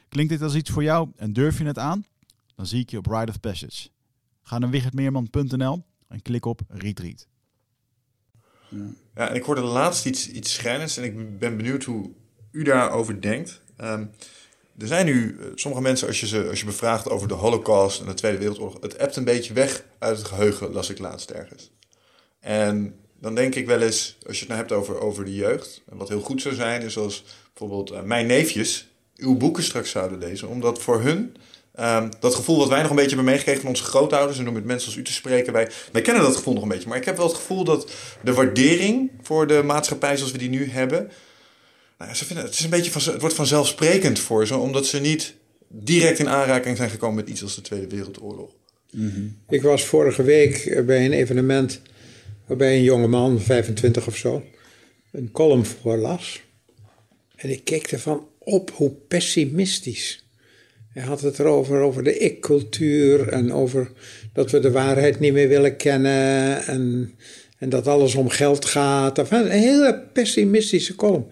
Klinkt dit als iets voor jou en durf je het aan? Dan zie ik je op Ride of Passage. Ga naar wichertmeerman.nl en klik op Retreat. Ja, en ik hoorde laatst iets, iets schrijnends en ik ben benieuwd hoe u daarover denkt. Ehm, er zijn nu eh, sommige mensen, als je ze als je bevraagt over de Holocaust en de Tweede Wereldoorlog, het ebt een beetje weg uit het geheugen, las ik laatst ergens. En dan denk ik wel eens, als je het nou hebt over, over de jeugd, en wat heel goed zou zijn, is als bijvoorbeeld eh, mijn neefjes uw boeken straks zouden lezen, omdat voor hun ehm, dat gevoel wat wij nog een beetje hebben meegekregen van onze grootouders, en om met mensen als u te spreken, wij, wij kennen dat gevoel nog een beetje. Maar ik heb wel het gevoel dat de waardering voor de maatschappij zoals we die nu hebben, nou, ze vinden, het, is een beetje van, het wordt vanzelfsprekend voor ze, omdat ze niet direct in aanraking zijn gekomen met iets als de Tweede Wereldoorlog. Ik was vorige week eh, bij een evenement waarbij een jonge man, 25 of zo, een column voorlas. En ik keek ervan op hoe pessimistisch. Hij had het erover, over de ik-cultuur en over dat we de waarheid niet meer willen kennen en, en dat alles om geld gaat. Enfin, een hele pessimistische column.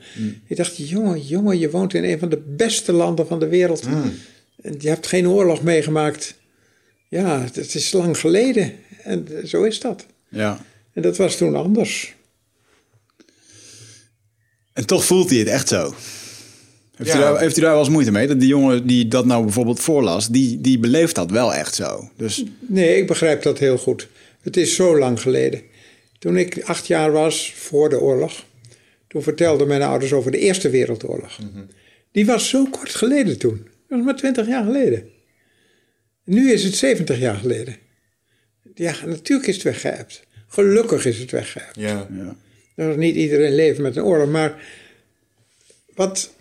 Ik dacht, jongen, jongen, je woont in een van de beste landen van de wereld. En je hebt geen oorlog meegemaakt. Ja, het is lang geleden. En zo is dat. Ja. En dat was toen anders. En toch voelt hij het echt zo. Heeft, Ja. u daar, heeft u daar wel eens moeite mee? Dat die jongen die dat nou bijvoorbeeld voorlas, die, die beleeft dat wel echt zo. Dus Nee, ik begrijp dat heel goed. Het is zo lang geleden. Toen ik acht jaar was, voor de oorlog, toen vertelden mijn ouders over de Eerste Wereldoorlog. Die was zo kort geleden toen. Dat was maar twintig jaar geleden. Nu is het 70 jaar geleden. Ja, natuurlijk is het weggeëpt. Gelukkig is het weggeëpt. Ja. ja. Dat niet iedereen leeft met een oorlog. Maar wat,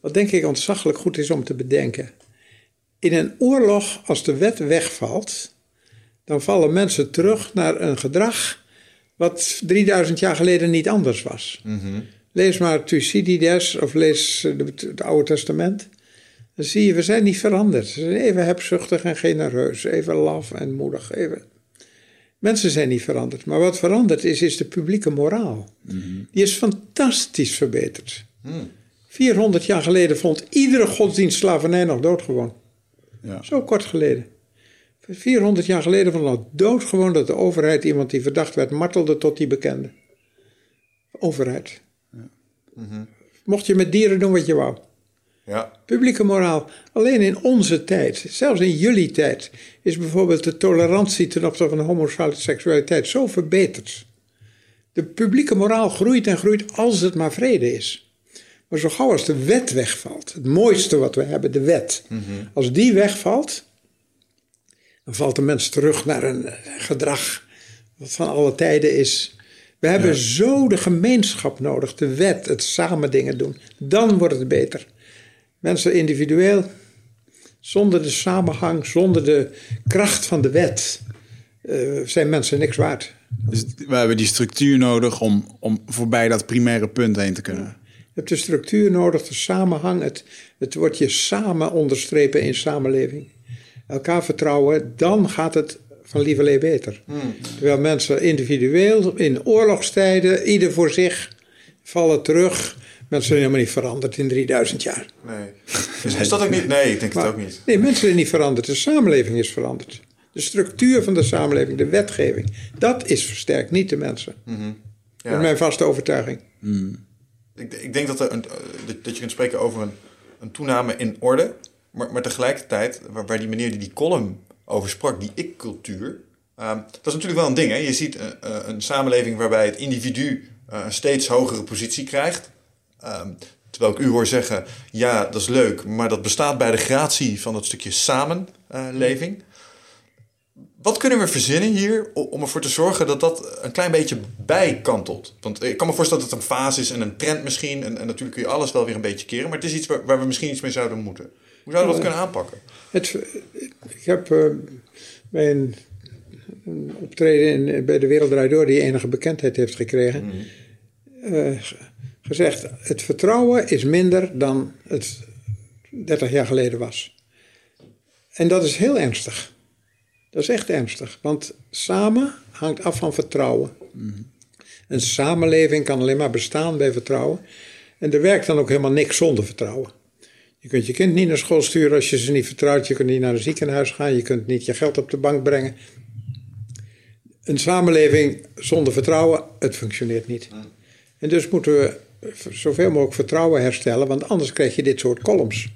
wat denk ik ontzaglijk goed is om te bedenken. In een oorlog, als de wet wegvalt, dan vallen mensen terug naar een gedrag wat 3000 jaar geleden niet anders was. Lees maar Thucydides of lees het Oude Testament. Dan zie je, we zijn niet veranderd. We zijn even hebzuchtig en genereus, even laf en moedig. Even. Mensen zijn niet veranderd. Maar wat veranderd is, is de publieke moraal. Die is fantastisch verbeterd. 400 jaar geleden vond iedere godsdienst slavernij nog doodgewoon. Ja. Zo kort geleden. 400 jaar geleden vond het doodgewoon dat de overheid iemand die verdacht werd martelde tot die bekende. Overheid. Mocht je met dieren doen wat je wou. Ja. Publieke moraal. Alleen in onze tijd, zelfs in jullie tijd, is bijvoorbeeld de tolerantie ten opzichte van homoseksualiteit zo verbeterd. De publieke moraal groeit en groeit als het maar vrede is. Maar zo gauw als de wet wegvalt, het mooiste wat we hebben, de wet, als die wegvalt, dan valt de mens terug naar een eh, gedrag wat van alle tijden is. We hebben zo de gemeenschap nodig, de wet, het samen dingen doen. Dan wordt het beter. Mensen individueel, zonder de samenhang, zonder de kracht van de wet, eh, zijn mensen niks waard. Dus we hebben die structuur nodig om, om voorbij dat primaire punt heen te kunnen. Je hebt de structuur nodig, de samenhang, het, het wordt je samen onderstrepen in samenleving. Elkaar vertrouwen, dan gaat het van lieverlee beter. Terwijl mensen individueel in oorlogstijden, ieder voor zich, vallen terug. Mensen zijn helemaal niet veranderd in 3000 jaar. Nee. Is, is dat ook niet? Nee, ik denk het ook niet. Nee, mensen zijn niet veranderd. De samenleving is veranderd. De structuur van de samenleving, de wetgeving, dat is versterkt, niet de mensen. Dat is mijn vaste overtuiging. Ik, ik denk dat, er een, eh, dat- je kunt spreken over een, een toename in orde. Maar, maar tegelijkertijd, waar, waar die meneer die die column over sprak, die ik-cultuur. ehm, dat is natuurlijk wel een ding. Hè? Je ziet eh, eh, een samenleving waarbij het individu een steeds hogere positie krijgt. Ehm, terwijl ik u hoor zeggen, ja, dat is leuk. Maar dat bestaat bij de gratie van dat stukje samenleving. Wat kunnen we verzinnen hier om ervoor te zorgen dat dat een klein beetje bijkantelt? Want ik kan me voorstellen dat het een fase is en een trend misschien. En, en natuurlijk kun je alles wel weer een beetje keren. Maar het is iets waar, waar we misschien iets mee zouden moeten. Hoe zouden we dat kunnen aanpakken? Het, ik heb eh, bij een, een optreden in, bij de Wereld Door, die enige bekendheid heeft gekregen, eh, g- gezegd: het vertrouwen is minder dan het 30 jaar geleden was. En dat is heel ernstig. Dat is echt ernstig, want samen hangt af van vertrouwen. En Een samenleving kan alleen maar bestaan bij vertrouwen. En er werkt dan ook helemaal niks zonder vertrouwen. Je kunt je kind niet naar school sturen als je ze niet vertrouwt. Je kunt niet naar een ziekenhuis gaan. Je kunt niet je geld op de bank brengen. Een samenleving zonder vertrouwen, het functioneert niet. En dus moeten we zoveel mogelijk vertrouwen herstellen, want anders krijg je dit soort columns.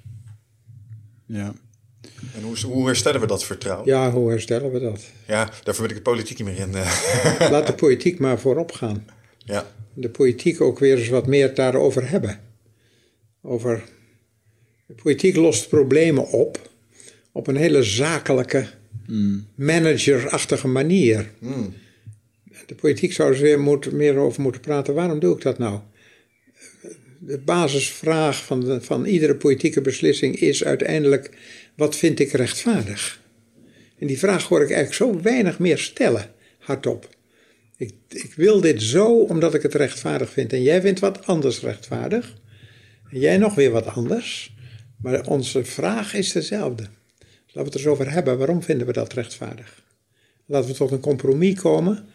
Ja. En hoe, hoe herstellen we dat vertrouwen? Ja, hoe herstellen we dat? Ja, daarvoor wil ik de politiek niet meer in. eh. *laughs* Laat de politiek maar voorop gaan. ja. De politiek ook weer eens wat meer daarover hebben. Over. De politiek lost problemen op. op een hele zakelijke, managerachtige manier. Hmm. De politiek zou er weer moet, meer over moeten praten. Waarom doe ik dat nou? De basisvraag van, van iedere politieke beslissing is uiteindelijk: wat vind ik rechtvaardig? En die vraag hoor ik eigenlijk zo weinig meer stellen, hardop. Ik, ik wil dit zo omdat ik het rechtvaardig vind. En jij vindt wat anders rechtvaardig. En jij nog weer wat anders. Maar onze vraag is dezelfde. Laten we het er eens over hebben. Waarom vinden we dat rechtvaardig? Laten we tot een compromis komen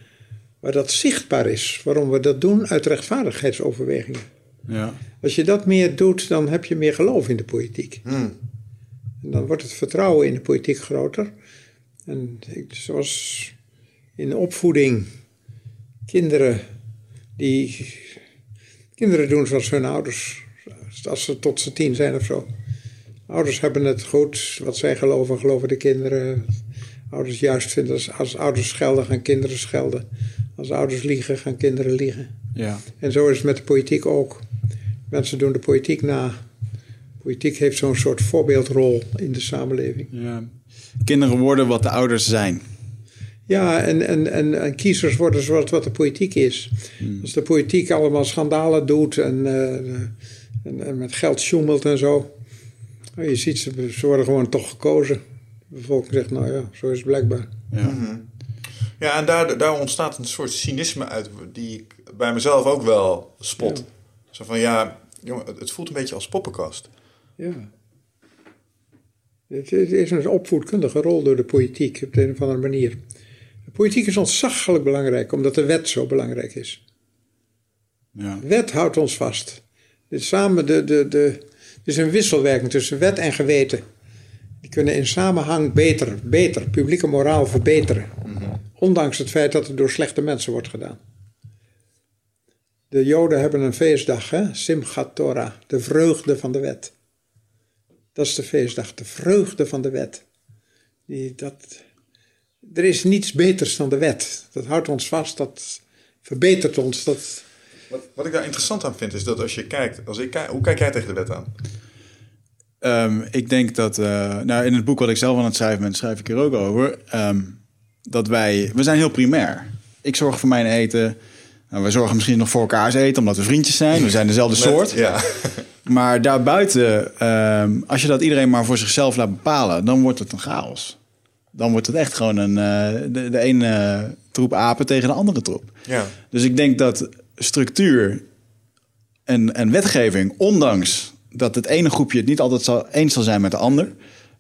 waar dat zichtbaar is. Waarom we dat doen uit rechtvaardigheidsoverwegingen. Ja. Als je dat meer doet, dan heb je meer geloof in de politiek. Hmm. En dan wordt het vertrouwen in de politiek groter. En ik, zoals in de opvoeding, kinderen die. Kinderen doen zoals hun ouders, als ze tot ze tien zijn of zo. Ouders hebben het goed, wat zij geloven, geloven de kinderen. Ouders juist vinden, als, als ouders schelden, gaan kinderen schelden. Als ouders liegen, gaan kinderen liegen. Ja. En zo is het met de politiek ook. Mensen doen de politiek na. Politiek heeft zo'n soort voorbeeldrol in de samenleving. ja. Kinderen worden wat de ouders zijn. Ja, en, en, en, en kiezers worden zoals wat de politiek is. Als de politiek allemaal schandalen doet en, eh, en, en met geld sjoemelt en zo. Nou, je ziet, ze, ze worden gewoon toch gekozen. De bevolking zegt, nou ja, zo is het blijkbaar. Ja. Ja, en daar, daar ontstaat een soort cynisme uit die ik bij mezelf ook wel spot. Ja. Zo van, ja, jongen, het- voelt een beetje als poppenkast. Ja. Het, is een opvoedkundige rol door de politiek op de een of andere manier. De politiek is ontzaglijk belangrijk, omdat de wet zo belangrijk is. Ja. Wet houdt ons vast. Samen de, de, de, het is een wisselwerking tussen wet en geweten. Die kunnen in samenhang beter, beter, publieke moraal verbeteren. Ondanks het feit dat het door slechte mensen wordt gedaan. De Joden hebben een feestdag, hè? Simchat Torah, de vreugde van de wet. Dat is de feestdag, de vreugde van de wet. Die, dat, er is niets beters dan de wet. Dat houdt ons vast, dat verbetert ons. Dat, Wat, wat ik daar interessant aan vind, is dat als je kijkt, als ik kijk, hoe kijk jij tegen de wet aan? Ehm, ik denk dat, eh, nou in het boek wat ik zelf aan het schrijven ben, schrijf ik er ook over. ehm, dat wij, we zijn heel primair. Ik zorg voor mijn eten. Nou, we zorgen misschien nog voor elkaars eten, omdat we vriendjes zijn. We zijn dezelfde soort. Ja. *laughs* Maar daarbuiten, ehm, als je dat iedereen maar voor zichzelf laat bepalen, dan wordt het een chaos. Dan wordt het echt gewoon een, eh, de, de ene troep apen tegen de andere troep. ja. Dus ik denk dat structuur en, en wetgeving, ondanks dat het ene groepje het niet altijd zal, eens zal zijn met de ander,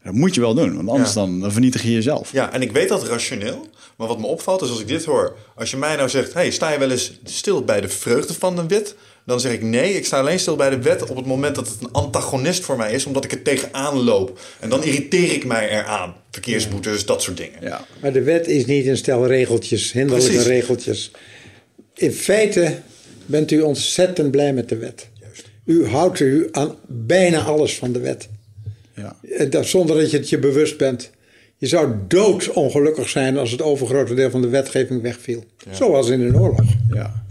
dat moet je wel doen. Want anders Ja. dan, dan vernietig je jezelf. Ja, en ik weet dat rationeel. Maar wat me opvalt is als ik dit hoor. Als je mij nou zegt, hey, sta je wel eens stil bij de vreugde van de wet? Dan zeg ik nee, ik sta alleen stil bij de wet op het moment dat het een antagonist voor mij is. Omdat ik er tegenaan loop. En dan irriteer ik mij eraan. Verkeersboetes, dat soort dingen. Ja. Maar de wet is niet een stel regeltjes, hinderlijke Precies. regeltjes. In feite bent u ontzettend blij met de wet. Juist. U houdt u aan bijna alles van de wet. Ja. Eh, dat- Zonder dat je het je bewust bent. Je zou doodongelukkig zijn als het overgrote deel van de wetgeving wegviel. Zoals in een oorlog. Ja.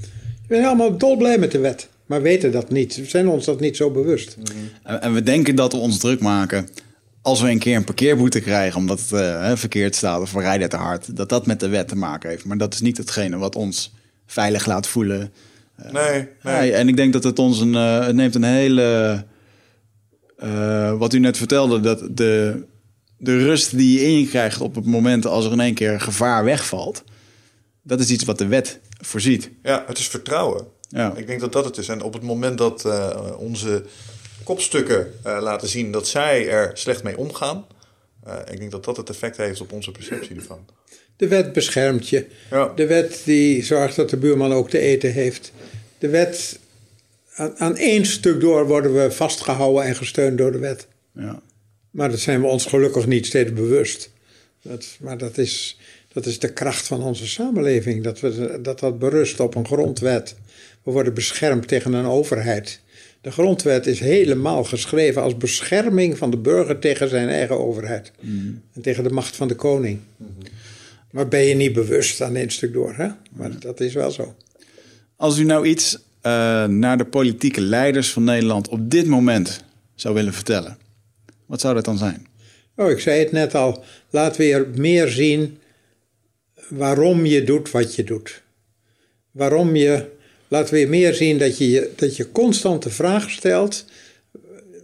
We zijn allemaal dolblij met de wet. Maar weten dat niet. We zijn ons dat niet zo bewust. En, en we denken dat we ons druk maken als we een keer een parkeerboete krijgen omdat het eh, hè, verkeerd staat of we rijden te hard, dat dat met de wet te maken heeft. Maar dat is niet hetgene wat ons veilig laat voelen. Nee, nee. Nee, en ik denk dat het ons een, eh, het neemt een hele, eh, wat u net vertelde, dat de, de rust die je in je krijgt op het moment als er in één keer gevaar wegvalt, dat is iets wat de wet voorziet. Ja, het is vertrouwen. Ja. Ik denk dat dat het is. En op het moment dat eh, onze kopstukken eh, laten zien dat zij er slecht mee omgaan, eh, ik denk dat dat het effect heeft op onze perceptie ervan. De wet beschermt je. Ja. De wet die zorgt dat de buurman ook te eten heeft. De wet, aan, aan één stuk door worden we vastgehouden en gesteund door de wet. Ja. Maar dat zijn we ons gelukkig niet steeds bewust. Dat, maar dat is, dat is de kracht van onze samenleving. Dat, we, dat dat berust op een grondwet. We worden beschermd tegen een overheid. De grondwet is helemaal geschreven als bescherming van de burger tegen zijn eigen overheid. En tegen de macht van de koning. Maar ben je niet bewust aan één stuk door, hè? Maar dat is wel zo. Als u nou iets eh, naar de politieke leiders van Nederland op dit moment zou willen vertellen, wat zou dat dan zijn? Oh, ik zei het net al. Laat weer meer zien waarom je doet wat je doet. Waarom je. Laat weer meer zien dat je, dat je constant de vraag stelt: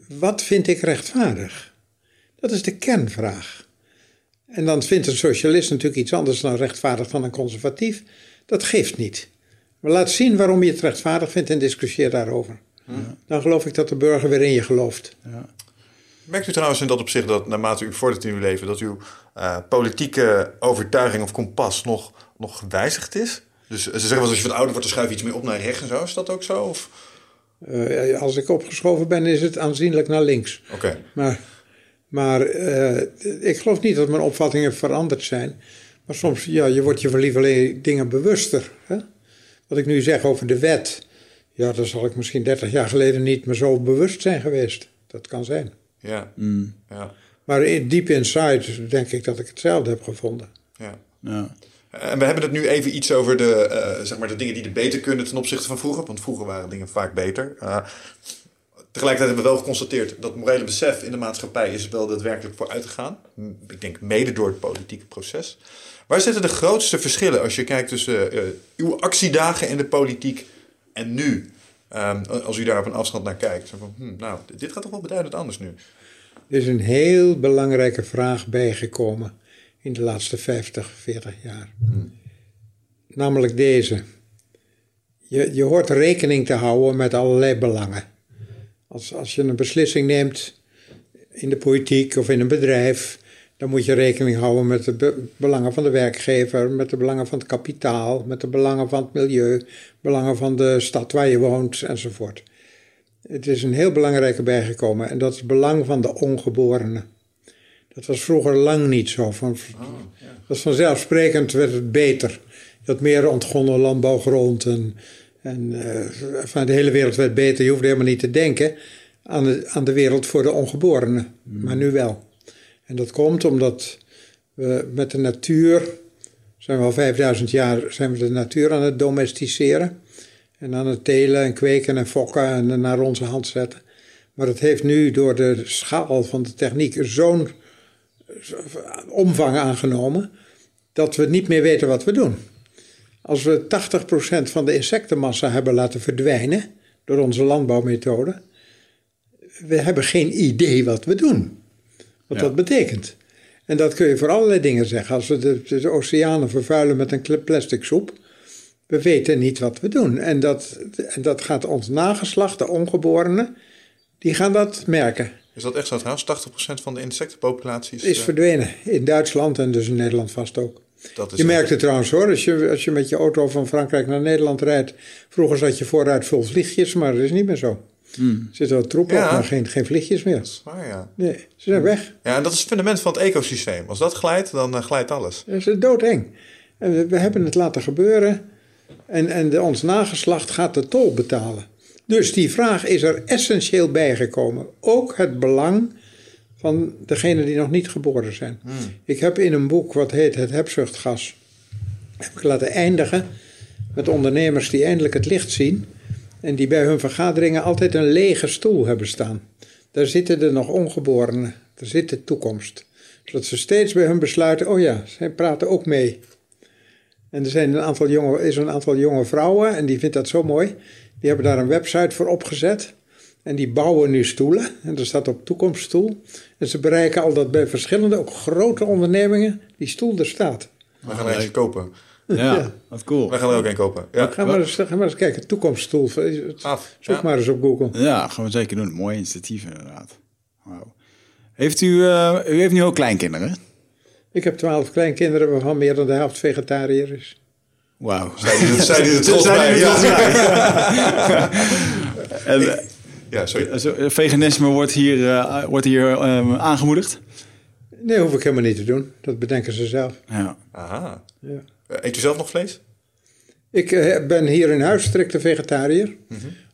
wat vind ik rechtvaardig? Dat is de kernvraag. En dan vindt een socialist natuurlijk iets anders dan rechtvaardig dan een conservatief. Dat geeft niet. Maar laat zien waarom je het rechtvaardig vindt en discussieer daarover. Dan geloof ik dat de burger weer in je gelooft. Merkt u trouwens in dat opzicht dat naarmate u vordert in uw leven, dat uw eh, politieke overtuiging of kompas nog, nog gewijzigd is? Dus ze zeggen wel als je wat ouder wordt, dan schuif je iets meer op naar rechts en zo. Is dat ook zo? Of? Eh, als ik opgeschoven ben, is het aanzienlijk naar links. Oké. Maar, maar eh, ik geloof niet dat mijn opvattingen veranderd zijn. Maar soms, ja, je wordt je van lieverlee dingen bewuster. Hè? Wat ik nu zeg over de wet, ja, daar zal ik misschien 30 jaar geleden niet meer zo bewust zijn geweest. Dat kan zijn. Ja. ja. Maar in, deep inside denk ik dat ik hetzelfde heb gevonden. ja. Ja. En we hebben het nu even iets over de, eh, zeg maar de dingen die er beter kunnen ten opzichte van vroeger. Want vroeger waren dingen vaak beter. Eh, tegelijkertijd hebben we wel geconstateerd dat morele besef in de maatschappij is wel daadwerkelijk vooruitgegaan. Ik denk mede door het politieke proces. Waar zitten de grootste verschillen als je kijkt tussen eh, uw actiedagen in de politiek en nu? Ehm, als u daar op een afstand naar kijkt. Van, hm, nou, dit gaat toch wel beduidend anders nu. Er is een heel belangrijke vraag bijgekomen in de laatste 50, 40 jaar. Namelijk deze. Je, je hoort rekening te houden met allerlei belangen. Als, als je een beslissing neemt in de politiek of in een bedrijf, dan moet je rekening houden met de be- belangen van de werkgever, met de belangen van het kapitaal, met de belangen van het milieu, belangen van de stad waar je woont enzovoort. Het is een heel belangrijke bijgekomen en dat is het belang van de ongeborene. Dat was vroeger lang niet zo. Van, dat vanzelfsprekend werd het beter. Je had meer ontgonnen landbouwgrond en, en eh, van de hele wereld werd beter. Je hoefde helemaal niet te denken aan de, aan de wereld voor de ongeborenen. Maar nu wel. En dat komt omdat we met de natuur, zijn we al 5000 jaar, zijn we de natuur aan het domesticeren. En aan het telen en kweken en fokken en naar onze hand zetten. Maar het heeft nu door de schaal van de techniek zo'n omvang aangenomen dat we niet meer weten wat we doen. Als we 80% van de insectenmassa hebben laten verdwijnen door onze landbouwmethode, we hebben geen idee wat we doen. Wat Ja. dat betekent. En dat kun je voor allerlei dingen zeggen. Als we de, de oceanen vervuilen met een plastic soep, we weten niet wat we doen. En dat, en dat gaat ons nageslacht, de ongeborenen, die gaan dat merken. Is dat echt zo trouwens? 80% van de insectenpopulatie is, Is eh, verdwenen. In Duitsland en dus in Nederland vast ook. dat is Je merkt het trouwens hoor, als je, als je met je auto van Frankrijk naar Nederland rijdt. Vroeger zat je vooruit vol vliegjes, maar dat is niet meer zo. Er zitten wel troepen Ja. op, maar geen, geen vliegjes meer. waar, ja. Nee, ze zijn weg. Ja, en dat is het fundament van het ecosysteem. Als dat glijdt, dan eh, glijdt alles. Dat is doodeng. En we, we hebben het laten gebeuren. En, en de, ons nageslacht gaat de tol betalen. Dus die vraag is er essentieel bijgekomen. Ook het belang van degenen die nog niet geboren zijn. Ik heb in een boek wat heet Het hebzuchtgas... heb ik laten eindigen met ondernemers die eindelijk het licht zien... en die bij hun vergaderingen altijd een lege stoel hebben staan. Daar zitten de nog ongeborenen. Daar zit de toekomst. Zodat ze steeds bij hun besluiten... oh ja, zij praten ook mee. En er zijn een aantal jonge, is een aantal jonge vrouwen en die vindt dat zo mooi. Die hebben daar een website voor opgezet. En die bouwen nu stoelen. En er staat op toekomststoel. En ze bereiken al dat bij verschillende, ook grote ondernemingen, die stoel er staat. We gaan er eentje kopen. Ja, Ja. wat cool. We gaan er ook een kopen. Ja, Ga maar, eens, ga maar eens kijken, toekomststoel. Zoek maar eens op Google. Ja, gaan we zeker doen. Mooi initiatief inderdaad. Wauw. Heeft u, eh, u heeft nu ook kleinkinderen? Ik heb twaalf kleinkinderen waarvan meer dan de helft vegetariër is. Wauw. Zijn die, zijn die er trots bij? Ja. *laughs* En, eh, ja, sorry. zo, eh, veganisme wordt hier, eh, wordt hier eh, aangemoedigd? Nee, hoef ik helemaal niet te doen. Dat bedenken ze zelf. Ja. Aha. Ja. Eh, Eet u zelf nog vlees? Ik eh, ben hier in huis strikte vegetariër.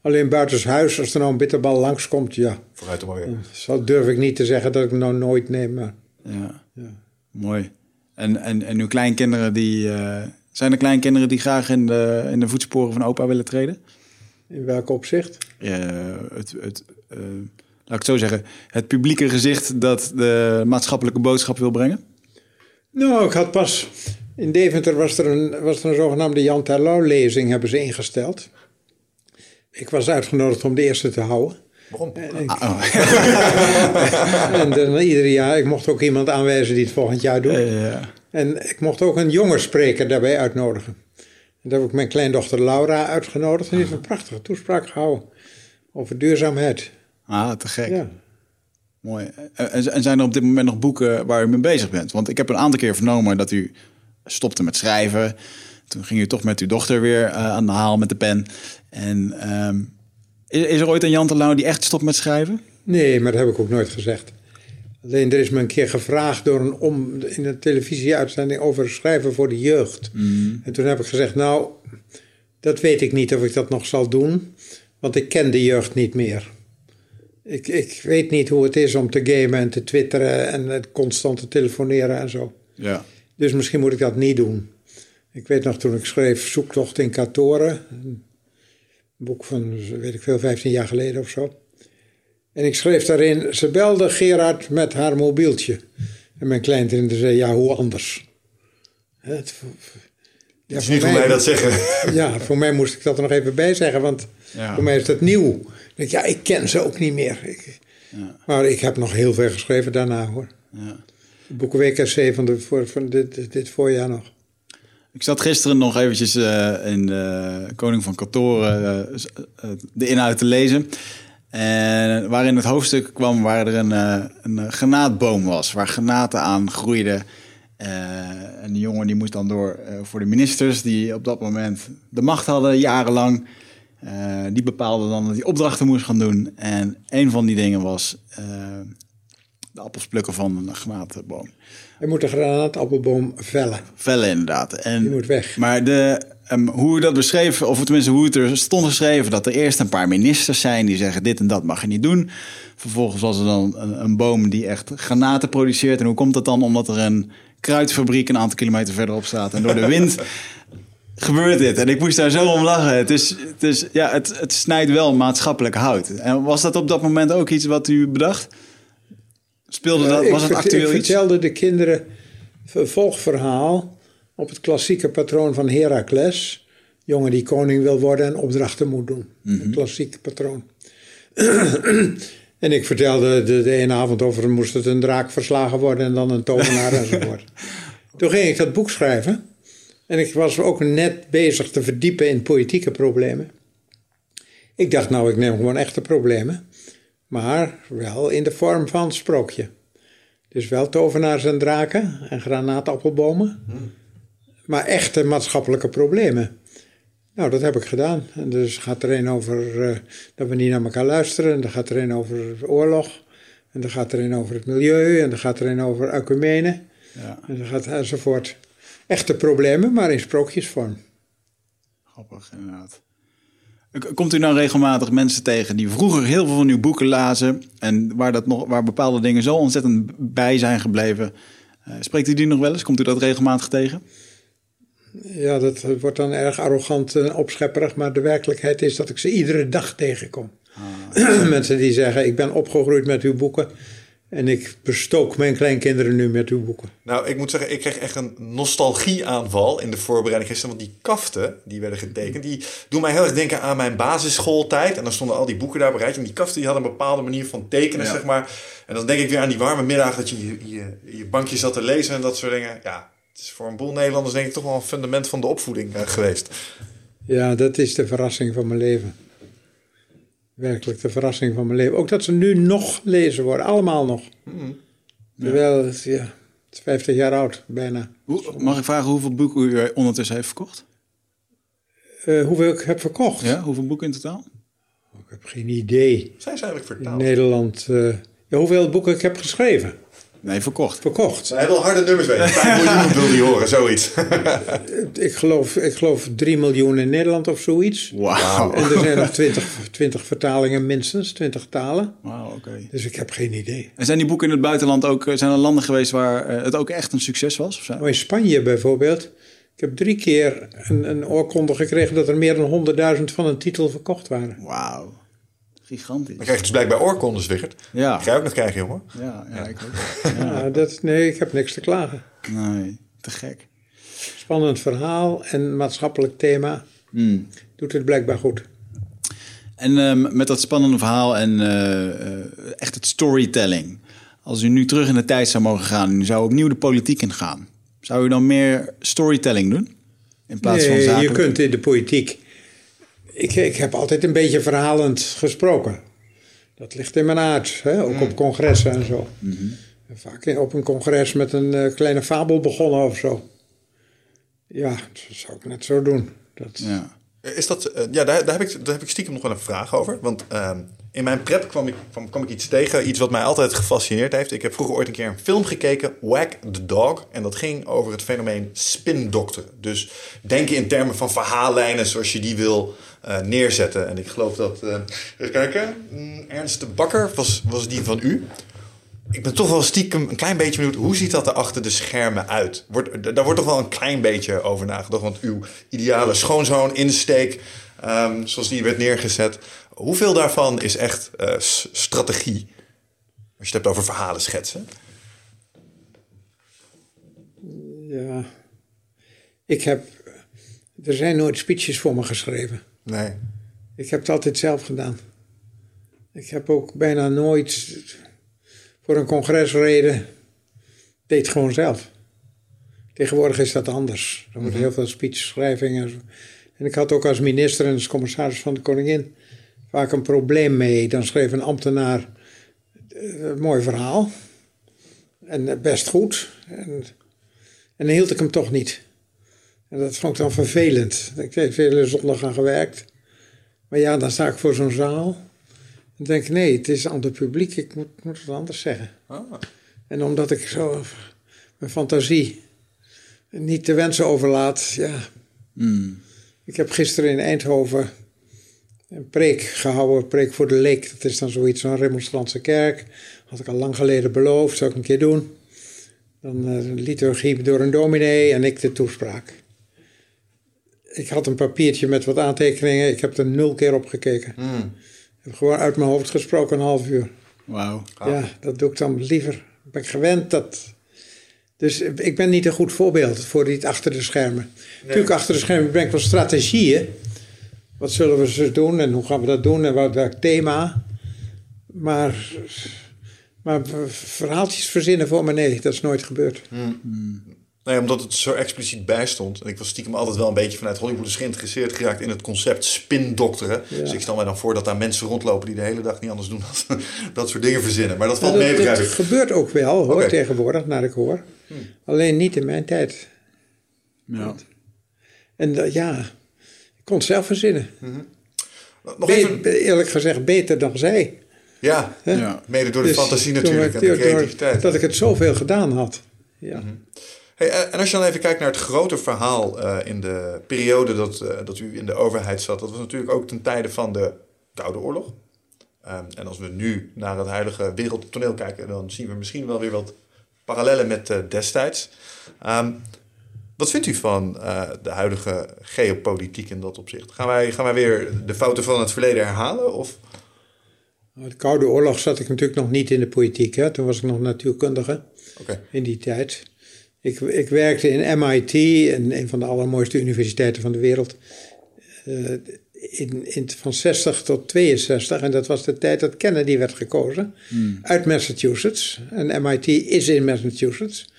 Alleen buitenshuis, als er nou een bitterbal langskomt, ja. Vooruit dan maar weer. Zo durf ik niet te zeggen dat ik hem nou nooit neem. Maar Ja. Ja. Mooi. En, en, en uw kleinkinderen, die, eh, zijn er kleinkinderen die graag in de, in de voetsporen van opa willen treden? in welk opzicht? Ja, het, het, eh, laat ik het zo zeggen, het publieke gezicht dat de maatschappelijke boodschap wil brengen? Nou, ik had pas... In Deventer was er een, was er een zogenaamde Jan Terlouw-lezing, hebben ze ingesteld. Ik was uitgenodigd om de eerste te houden. Waarom? En, Ah, oh. *laughs* en dan ieder jaar, ik mocht ook iemand aanwijzen die het volgend jaar doet. Eh, En ik mocht ook een jonge spreker daarbij uitnodigen. En daar heb ik mijn kleindochter Laura uitgenodigd. En die heeft een prachtige toespraak gehouden over duurzaamheid. ah, te gek. Ja. Mooi. En zijn er op dit moment nog boeken waar u mee bezig bent? Want ik heb een aantal keer vernomen dat u stopte met schrijven. Toen ging u toch met uw dochter weer eh, aan de haal met de pen. En ehm, is, is er ooit een Jan Terlouw die echt stopt met schrijven? Nee, maar dat heb ik ook nooit gezegd. Alleen er is me een keer gevraagd door een om, in een televisieuitzending over schrijven voor de jeugd. En toen heb ik gezegd, nou, dat weet ik niet of ik dat nog zal doen, want ik ken de jeugd niet meer. Ik, ik weet niet hoe het is om te gamen en te twitteren en constant te telefoneren en zo. Ja. Dus misschien moet ik dat niet doen. Ik weet nog toen ik schreef Zoektocht in Katoren. Een boek van, weet ik veel, 15 jaar geleden of zo. En ik schreef daarin, ze belde Gerard met haar mobieltje. En mijn kleinkind zei, ja, hoe anders? Het, ja, Het is niet hoe mij dat zeggen. *laughs* ja, voor mij moest ik dat er nog even bij zeggen, want Ja. voor mij is dat nieuw. Ja, ik ken ze ook niet meer. Ik, Ja. Maar ik heb nog heel veel geschreven daarna, hoor. Ja. Boek WKC van, de, voor, van dit, dit, voorjaar nog. Ik zat gisteren nog eventjes eh, in de Koning van Kantoren eh, eh, de inhoud te lezen. En waarin het hoofdstuk kwam waar er een, eh, een eh, granaatboom was, waar granaten aan groeiden. Eh, en die jongen die moest dan door eh, voor de ministers die op dat moment de macht hadden, jarenlang. Eh, die bepaalden dan dat hij opdrachten moest gaan doen. En een van die dingen was eh, de appels plukken van een granatenboom. Je moet de granaatappelboom vellen. Vellen inderdaad. En, Die moet weg. Maar de, ehm, hoe dat beschreef, of tenminste hoe het er stond geschreven, dat er eerst een paar ministers zijn die zeggen dit en dat mag je niet doen. Vervolgens was er dan een, een boom die echt granaten produceert. En hoe komt dat dan? Omdat er een kruidfabriek een aantal kilometer verderop staat. En door de wind *laughs* gebeurt dit. En ik moest daar zo om lachen. Het, is, het, is, ja, het, het snijdt wel maatschappelijk hout. En was dat op dat moment ook iets wat u bedacht? Speelde dat, Ik was het actueel Ik iets? vertelde de kinderen een volgverhaal op het klassieke patroon van Heracles. Jongen die koning wil worden en opdrachten moet doen. Een klassiek patroon. en ik vertelde de, de ene avond over moest het een draak verslagen worden en dan een tovenaar enzovoort. *laughs* Toen ging ik dat boek schrijven. En ik was ook net bezig te verdiepen in politieke problemen. Ik dacht nou, ik neem gewoon echte problemen. Maar wel in de vorm van sprookje. Dus wel tovenaars en draken en granaatappelbomen. Maar echte maatschappelijke problemen. Nou, dat heb ik gedaan. En dus gaat er een over eh, dat we niet naar elkaar luisteren. En er gaat er een over oorlog. En er gaat er een over het milieu. En er gaat er een over ecumene. Ja, En er gaat enzovoort. Echte problemen, maar in sprookjesvorm. grappig inderdaad. Komt u nou regelmatig mensen tegen die vroeger heel veel van uw boeken lazen en waar, dat nog, waar bepaalde dingen zo ontzettend bij zijn gebleven? Eh, spreekt u die nog wel eens? Komt u dat regelmatig tegen? Ja, dat wordt dan erg arrogant en opschepperig, maar de werkelijkheid is dat ik ze iedere dag tegenkom. *clears throat* Mensen die zeggen: Ik ben opgegroeid met uw boeken en ik bestook mijn kleinkinderen nu met uw boeken. Nou, ik moet zeggen, ik kreeg echt een nostalgieaanval in de voorbereiding gisteren. Want die kaften, die werden getekend, die doen mij heel erg denken aan mijn basisschooltijd. En dan stonden al die boeken daar bereid. En die kaften die hadden een bepaalde manier van tekenen, Ja. zeg maar. En dan denk ik weer aan die warme middag dat je je, je, je bankje zat te lezen en dat soort dingen. Ja, het is voor een boel Nederlanders denk ik toch wel een fundament van de opvoeding eh, geweest. Ja, dat is de verrassing van mijn leven. Werkelijk de verrassing van mijn leven. Ook dat ze nu nog lezen worden, allemaal nog. Terwijl, het, ja, 50 jaar oud, bijna. Hoe, mag ik vragen hoeveel boeken u ondertussen heeft verkocht? Uh, hoeveel ik heb verkocht? Ja, hoeveel boeken in totaal? Oh, ik heb geen idee. Zijn ze eigenlijk vertaald? In Nederland. Uh, ja, hoeveel boeken ik heb geschreven? Nee, verkocht. Verkocht. Hij wil harde nummers weten. *laughs* 5 miljoen wil hij horen, zoiets. *laughs* ik, geloof, ik geloof 3 miljoen in Nederland of zoiets. Wauw. En er zijn nog 20, 20 vertalingen minstens, 20 talen. Wauw, oké. Dus ik heb geen idee. En zijn die boeken in het buitenland ook, zijn er landen geweest waar het ook echt een succes was? Of zo? Oh, in Spanje bijvoorbeeld. Ik heb drie keer een, een oorkonde gekregen dat er meer dan 100.000 van een titel verkocht waren. Wauw. Gigantisch. Dan krijg je dus blijkbaar oorkondes, Wiggert. Ja. Ga je ook nog krijgen, jongen? Ja, ja, ik ook. *laughs* Ja. dat, nee, ik heb niks te klagen. Nee, te gek. Spannend verhaal en maatschappelijk thema. Hmm. Doet het blijkbaar goed. En um, met dat spannende verhaal en uh, uh, echt het storytelling. Als u nu terug in de tijd zou mogen gaan en u zou opnieuw de politiek ingaan. Zou u dan meer storytelling doen? In plaats nee, van zakelijk? je kunt in de politiek ik, ik heb altijd een beetje verhalend gesproken. Dat ligt in mijn aard, hè? ook op congressen en zo. Mhm. Vaak in- op een congres met een eh, kleine fabel begonnen of zo. Ja, dat zou ik net zo doen. Dat, Ja. Is dat, eh, ja, daar, daar, heb ik, daar heb ik stiekem nog wel een vraag over. Want ehm, in mijn prep kwam ik, kwam, kwam ik iets tegen, iets wat mij altijd gefascineerd heeft. Ik heb vroeger ooit een keer een film gekeken, Whack the Dog. En dat ging over het fenomeen spindokter. Dus denken in termen van verhaallijnen zoals je die wil eh, neerzetten. En ik geloof dat, eh even kijken, mm, Ernst de Bakker was, was die van u. Ik ben toch wel stiekem een klein beetje benieuwd, hoe ziet dat er achter de schermen uit? Daar wordt toch wel een klein beetje over nagedacht, want uw ideale schoonzoon insteek, ehm, zoals die werd neergezet, hoeveel daarvan is echt eh, strategie? Als je het hebt over verhalen schetsen. ja. Ik heb. Er zijn nooit speeches voor me geschreven. Nee. Ik heb het altijd zelf gedaan. Ik heb ook bijna nooit voor een congres reden. Deed het gewoon zelf. Tegenwoordig is dat anders. Er wordt heel veel speechschrijving en zo. En ik had ook als minister en als commissaris van de koningin vaak een probleem mee. Dan schreef een ambtenaar eh, een mooi verhaal. En eh, best goed. En, en dan hield ik hem toch niet. En dat vond ik dan vervelend. Ik heb vele zondag aan gewerkt. Maar ja, dan sta ik voor zo'n zaal. En denk ik, nee, het is ander publiek. Ik moet, moet het anders zeggen. Ah. En omdat ik zo mijn fantasie niet te wensen overlaat, ja. Hmm. Ik heb gisteren in Eindhoven een preek gehouden, een preek voor de leek. Dat is dan zoiets van remonstrantse kerk. Had ik al lang geleden beloofd, zou ik een keer doen. Dan eh, een liturgie door een dominee en ik de toespraak. Ik had een papiertje met wat aantekeningen. Ik heb er nul keer op gekeken. Hmm. Ik heb gewoon uit mijn hoofd gesproken een half uur. Wauw. Ja, dat doe ik dan liever. Ik ben gewend dat. Dus ik ben niet een goed voorbeeld voor dit achter de schermen. Natuurlijk, achter de schermen ben ik wel strategieën. Wat zullen we zo doen en hoe gaan we dat doen en wat welk thema. Maar, maar verhaaltjes verzinnen voor me, nee, dat is nooit gebeurd. Nee, omdat het zo expliciet bij stond. En ik was stiekem altijd wel een beetje vanuit Hollywood dus geïnteresseerd geraakt in het concept spindokteren. Ja. Dus ik stel mij dan voor dat daar mensen rondlopen die de hele dag niet anders doen dan *laughs* dat soort dingen verzinnen. Maar dat valt dat, mee, dat ik. gebeurt ook wel hoor, tegenwoordig, naar ik hoor. Alleen niet in mijn tijd. Ja. En dat- ja, ik kon het zelf verzinnen. Nog Be- even, eerlijk gezegd, beter dan zij. ja, Ja. mede door de Dus fantasie natuurlijk en de door- creativiteit. Dat ik het zoveel gedaan had. Ja. Hey, eh, en als je dan even kijkt naar het grote verhaal eh, in de periode dat, eh, dat u in de overheid zat, dat was natuurlijk ook ten tijde van de Koude Oorlog. Ehm, en als we nu naar het huidige wereldtoneel kijken, dan zien we misschien wel weer wat parallellen met destijds. Ehm, wat vindt u van de huidige geopolitiek in dat opzicht? Gaan wij, gaan wij weer de fouten van het verleden herhalen? Of? Nou, De Koude Oorlog zat ik natuurlijk nog niet in de politiek. Hè. Toen was ik nog natuurkundige in die tijd. Ik, ik werkte in MIT, een, een van de allermooiste universiteiten van de wereld. eh, in, in, van 60 tot 62. En dat was de tijd dat Kennedy werd gekozen. Uit Massachusetts. En MIT is in Massachusetts.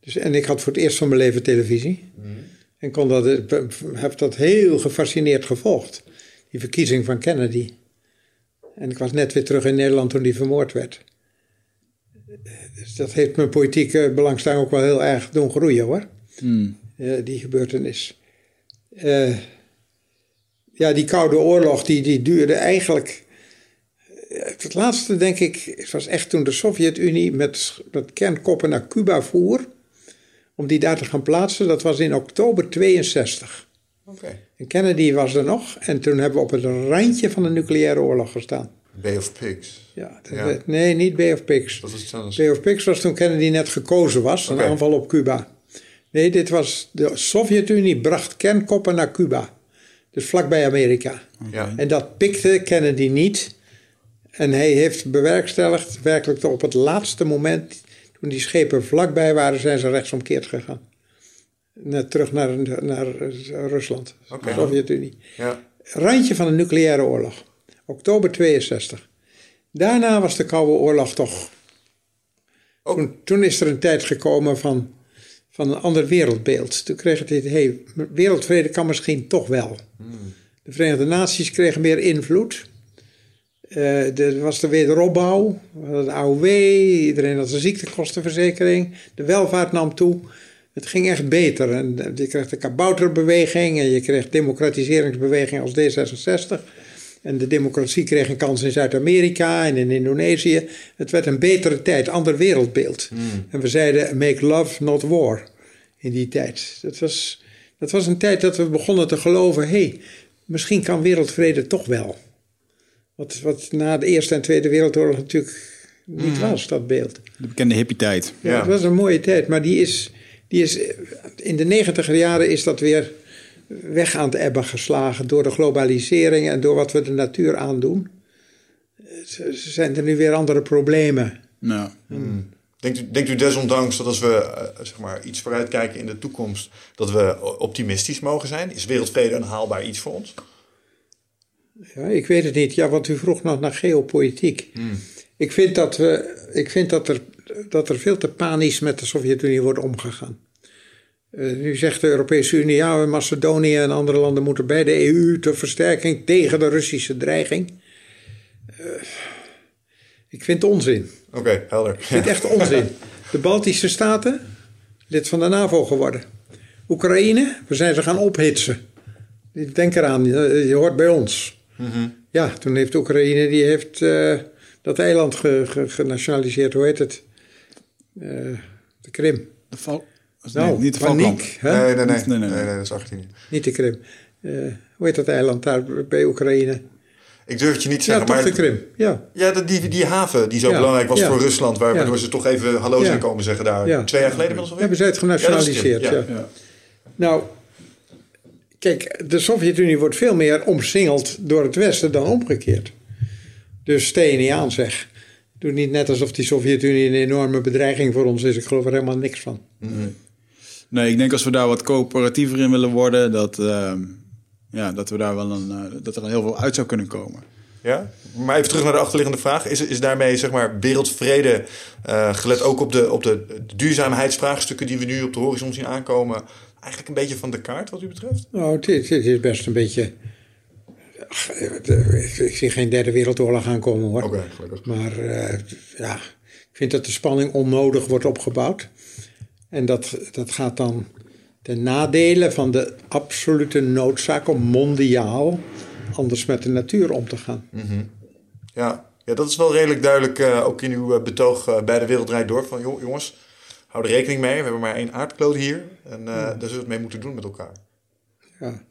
Dus, en ik had voor het eerst van mijn leven televisie. En kon dat, heb dat heel gefascineerd gevolgd. Die verkiezing van Kennedy. En ik was net weer terug in Nederland toen die vermoord werd. Dat heeft mijn politieke belangstelling ook wel heel erg doen groeien hoor. Hmm. Eh, die gebeurtenis. Eh, ja, die Koude Oorlog die, die duurde eigenlijk. eh, Het laatste, denk ik, het was echt toen de Sovjet-Unie met, met kernkoppen naar Cuba voer. Om die daar te gaan plaatsen. Dat was in oktober 62. Oké. En Kennedy was er nog. En toen hebben we op het randje van de nucleaire oorlog gestaan. Bay of Pigs. Ja, dat- Ja. Nee, niet Bay of Pigs. Dat. Bay of Pigs was toen Kennedy net gekozen was, een aanval op Cuba. Nee, dit was de Sovjet-Unie bracht kernkoppen naar Cuba. Dus vlakbij Amerika. Ja. En dat pikte Kennedy niet. En hij heeft bewerkstelligd, werkelijk op het laatste moment, toen die schepen vlakbij waren, zijn ze rechtsomkeerd gegaan. Net terug naar, naar Rusland, de Sovjet-Unie. Ja. Randje van de nucleaire oorlog. Oktober 62. Daarna was de Koude Oorlog toch. Toen, toen is er een tijd gekomen van, van een ander wereldbeeld. Toen kreeg het idee, hey, wereldvrede kan misschien toch wel. De Verenigde Naties kregen meer invloed. Eh, er was de wederopbouw, de AOW, iedereen had een ziektekostenverzekering. De welvaart nam toe. Het ging echt beter. En je kreeg de kabouterbeweging en je kreeg democratiseringsbeweging als D66. En de democratie kreeg een kans in Zuid-Amerika en in Indonesië. Het werd een betere tijd, ander wereldbeeld. En we zeiden make love, not war in die tijd. Dat was, dat was een tijd dat we begonnen te geloven... hé, hey, misschien kan wereldvrede toch wel. Wat, wat na de Eerste en Tweede Wereldoorlog natuurlijk niet was, dat beeld. De bekende hippie-tijd. Ja, Ja. Het was een mooie tijd, maar die is, die is, in de negentiger jaren is dat weer weg aan het ebben geslagen door de globalisering en door wat we de natuur aandoen. Zijn er nu weer andere problemen. Nou, Denkt u, denkt u desondanks dat als we eh, zeg maar, iets vooruitkijken in de toekomst, dat we optimistisch mogen zijn? Is wereldvrede een haalbaar iets voor ons? Ja, ik weet het niet. Ja, want u vroeg nog naar geopolitiek. Ik vind, dat, we, ik vind dat, er, dat er veel te panisch met de Sovjet-Unie wordt omgegaan. Eh, nu zegt de Europese Unie, ja, Macedonië en andere landen moeten bij de EU ter versterking tegen de Russische dreiging. Eh, ik vind het onzin. Oké, helder. Ik vind het echt onzin. *laughs* De Baltische Staten, lid van de NAVO geworden. Oekraïne, we zijn ze gaan ophitsen. Denk eraan, je je hoort bij ons. Ja, toen heeft Oekraïne die heeft, eh, dat eiland ge- ge- genationaliseerd. Hoe heet het? Eh, de Krim. de val... Nou, nee, niet de paniek. Nee, nee, nee. Nee, nee, nee, nee. nee, dat is Argentinië. Niet de Krim. Eh, hoe heet dat eiland daar bij Oekraïne? Ik durf het je niet te Ja, zeggen, toch maar de Krim. Ja, Ja, dat- die, die haven die zo Ja, belangrijk was ja. voor Rusland, waar- Ja. waardoor ze toch even hallo zijn Ja. komen zeggen daar. Ja. Twee jaar geleden inmiddels alweer? hebben ze het genationaliseerd. Ja, Ja, Ja. Nou, kijk, de Sovjet-Unie wordt veel meer omsingeld door het Westen dan omgekeerd. Dus stel je niet aan, zeg. Doe niet net alsof die Sovjet-Unie een enorme bedreiging voor ons is. Ik geloof er helemaal niks van. Nee, ik denk als we daar wat coöperatiever in willen worden, dat, ehm, ja, dat, we daar wel een, eh, dat er heel veel uit zou kunnen komen. Ja, maar even terug naar de achterliggende vraag. Is, is daarmee zeg maar wereldvrede, eh, gelet ook op, de, op de duurzaamheidsvraagstukken die we nu op de horizon zien aankomen, eigenlijk een beetje van de kaart wat u betreft? Nou, dit, dit is best een beetje... Ach, eh, ik, zie geen derde wereldoorlog aankomen hoor. Oké, gelukkig. Maar eh, ja, ik vind dat de spanning onnodig wordt opgebouwd. En dat, dat gaat dan ten nadele van de absolute noodzaak om mondiaal anders met de natuur om te gaan. Ja, ja, dat is wel redelijk duidelijk eh, ook in uw eh, betoog eh, bij de Wereldrijd door. Van joh, jongens, hou er rekening mee. We hebben maar één aardkloot hier. En daar zullen we het mee moeten doen met elkaar. Ja.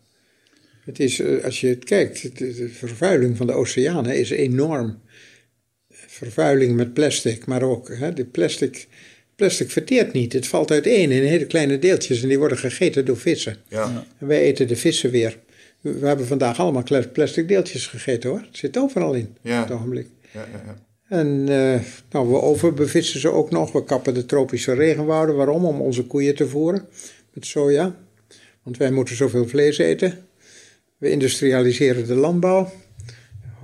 Het is, als je het kijkt, de, de vervuiling van de oceanen is enorm. Vervuiling met plastic, maar ook hè, de plastic, plastic verteert niet. Het valt uiteen in hele kleine deeltjes en die worden gegeten door vissen. Ja, En wij eten de vissen weer. We hebben vandaag allemaal plastic deeltjes gegeten hoor. Het zit overal in Ja. op het ogenblik. ja, ja. ja. En eh, nou, we overbevissen ze ook nog. We kappen de tropische regenwouden. Waarom? Om onze koeien te voeren met soja. Want wij moeten zoveel vlees eten. We industrialiseren de landbouw.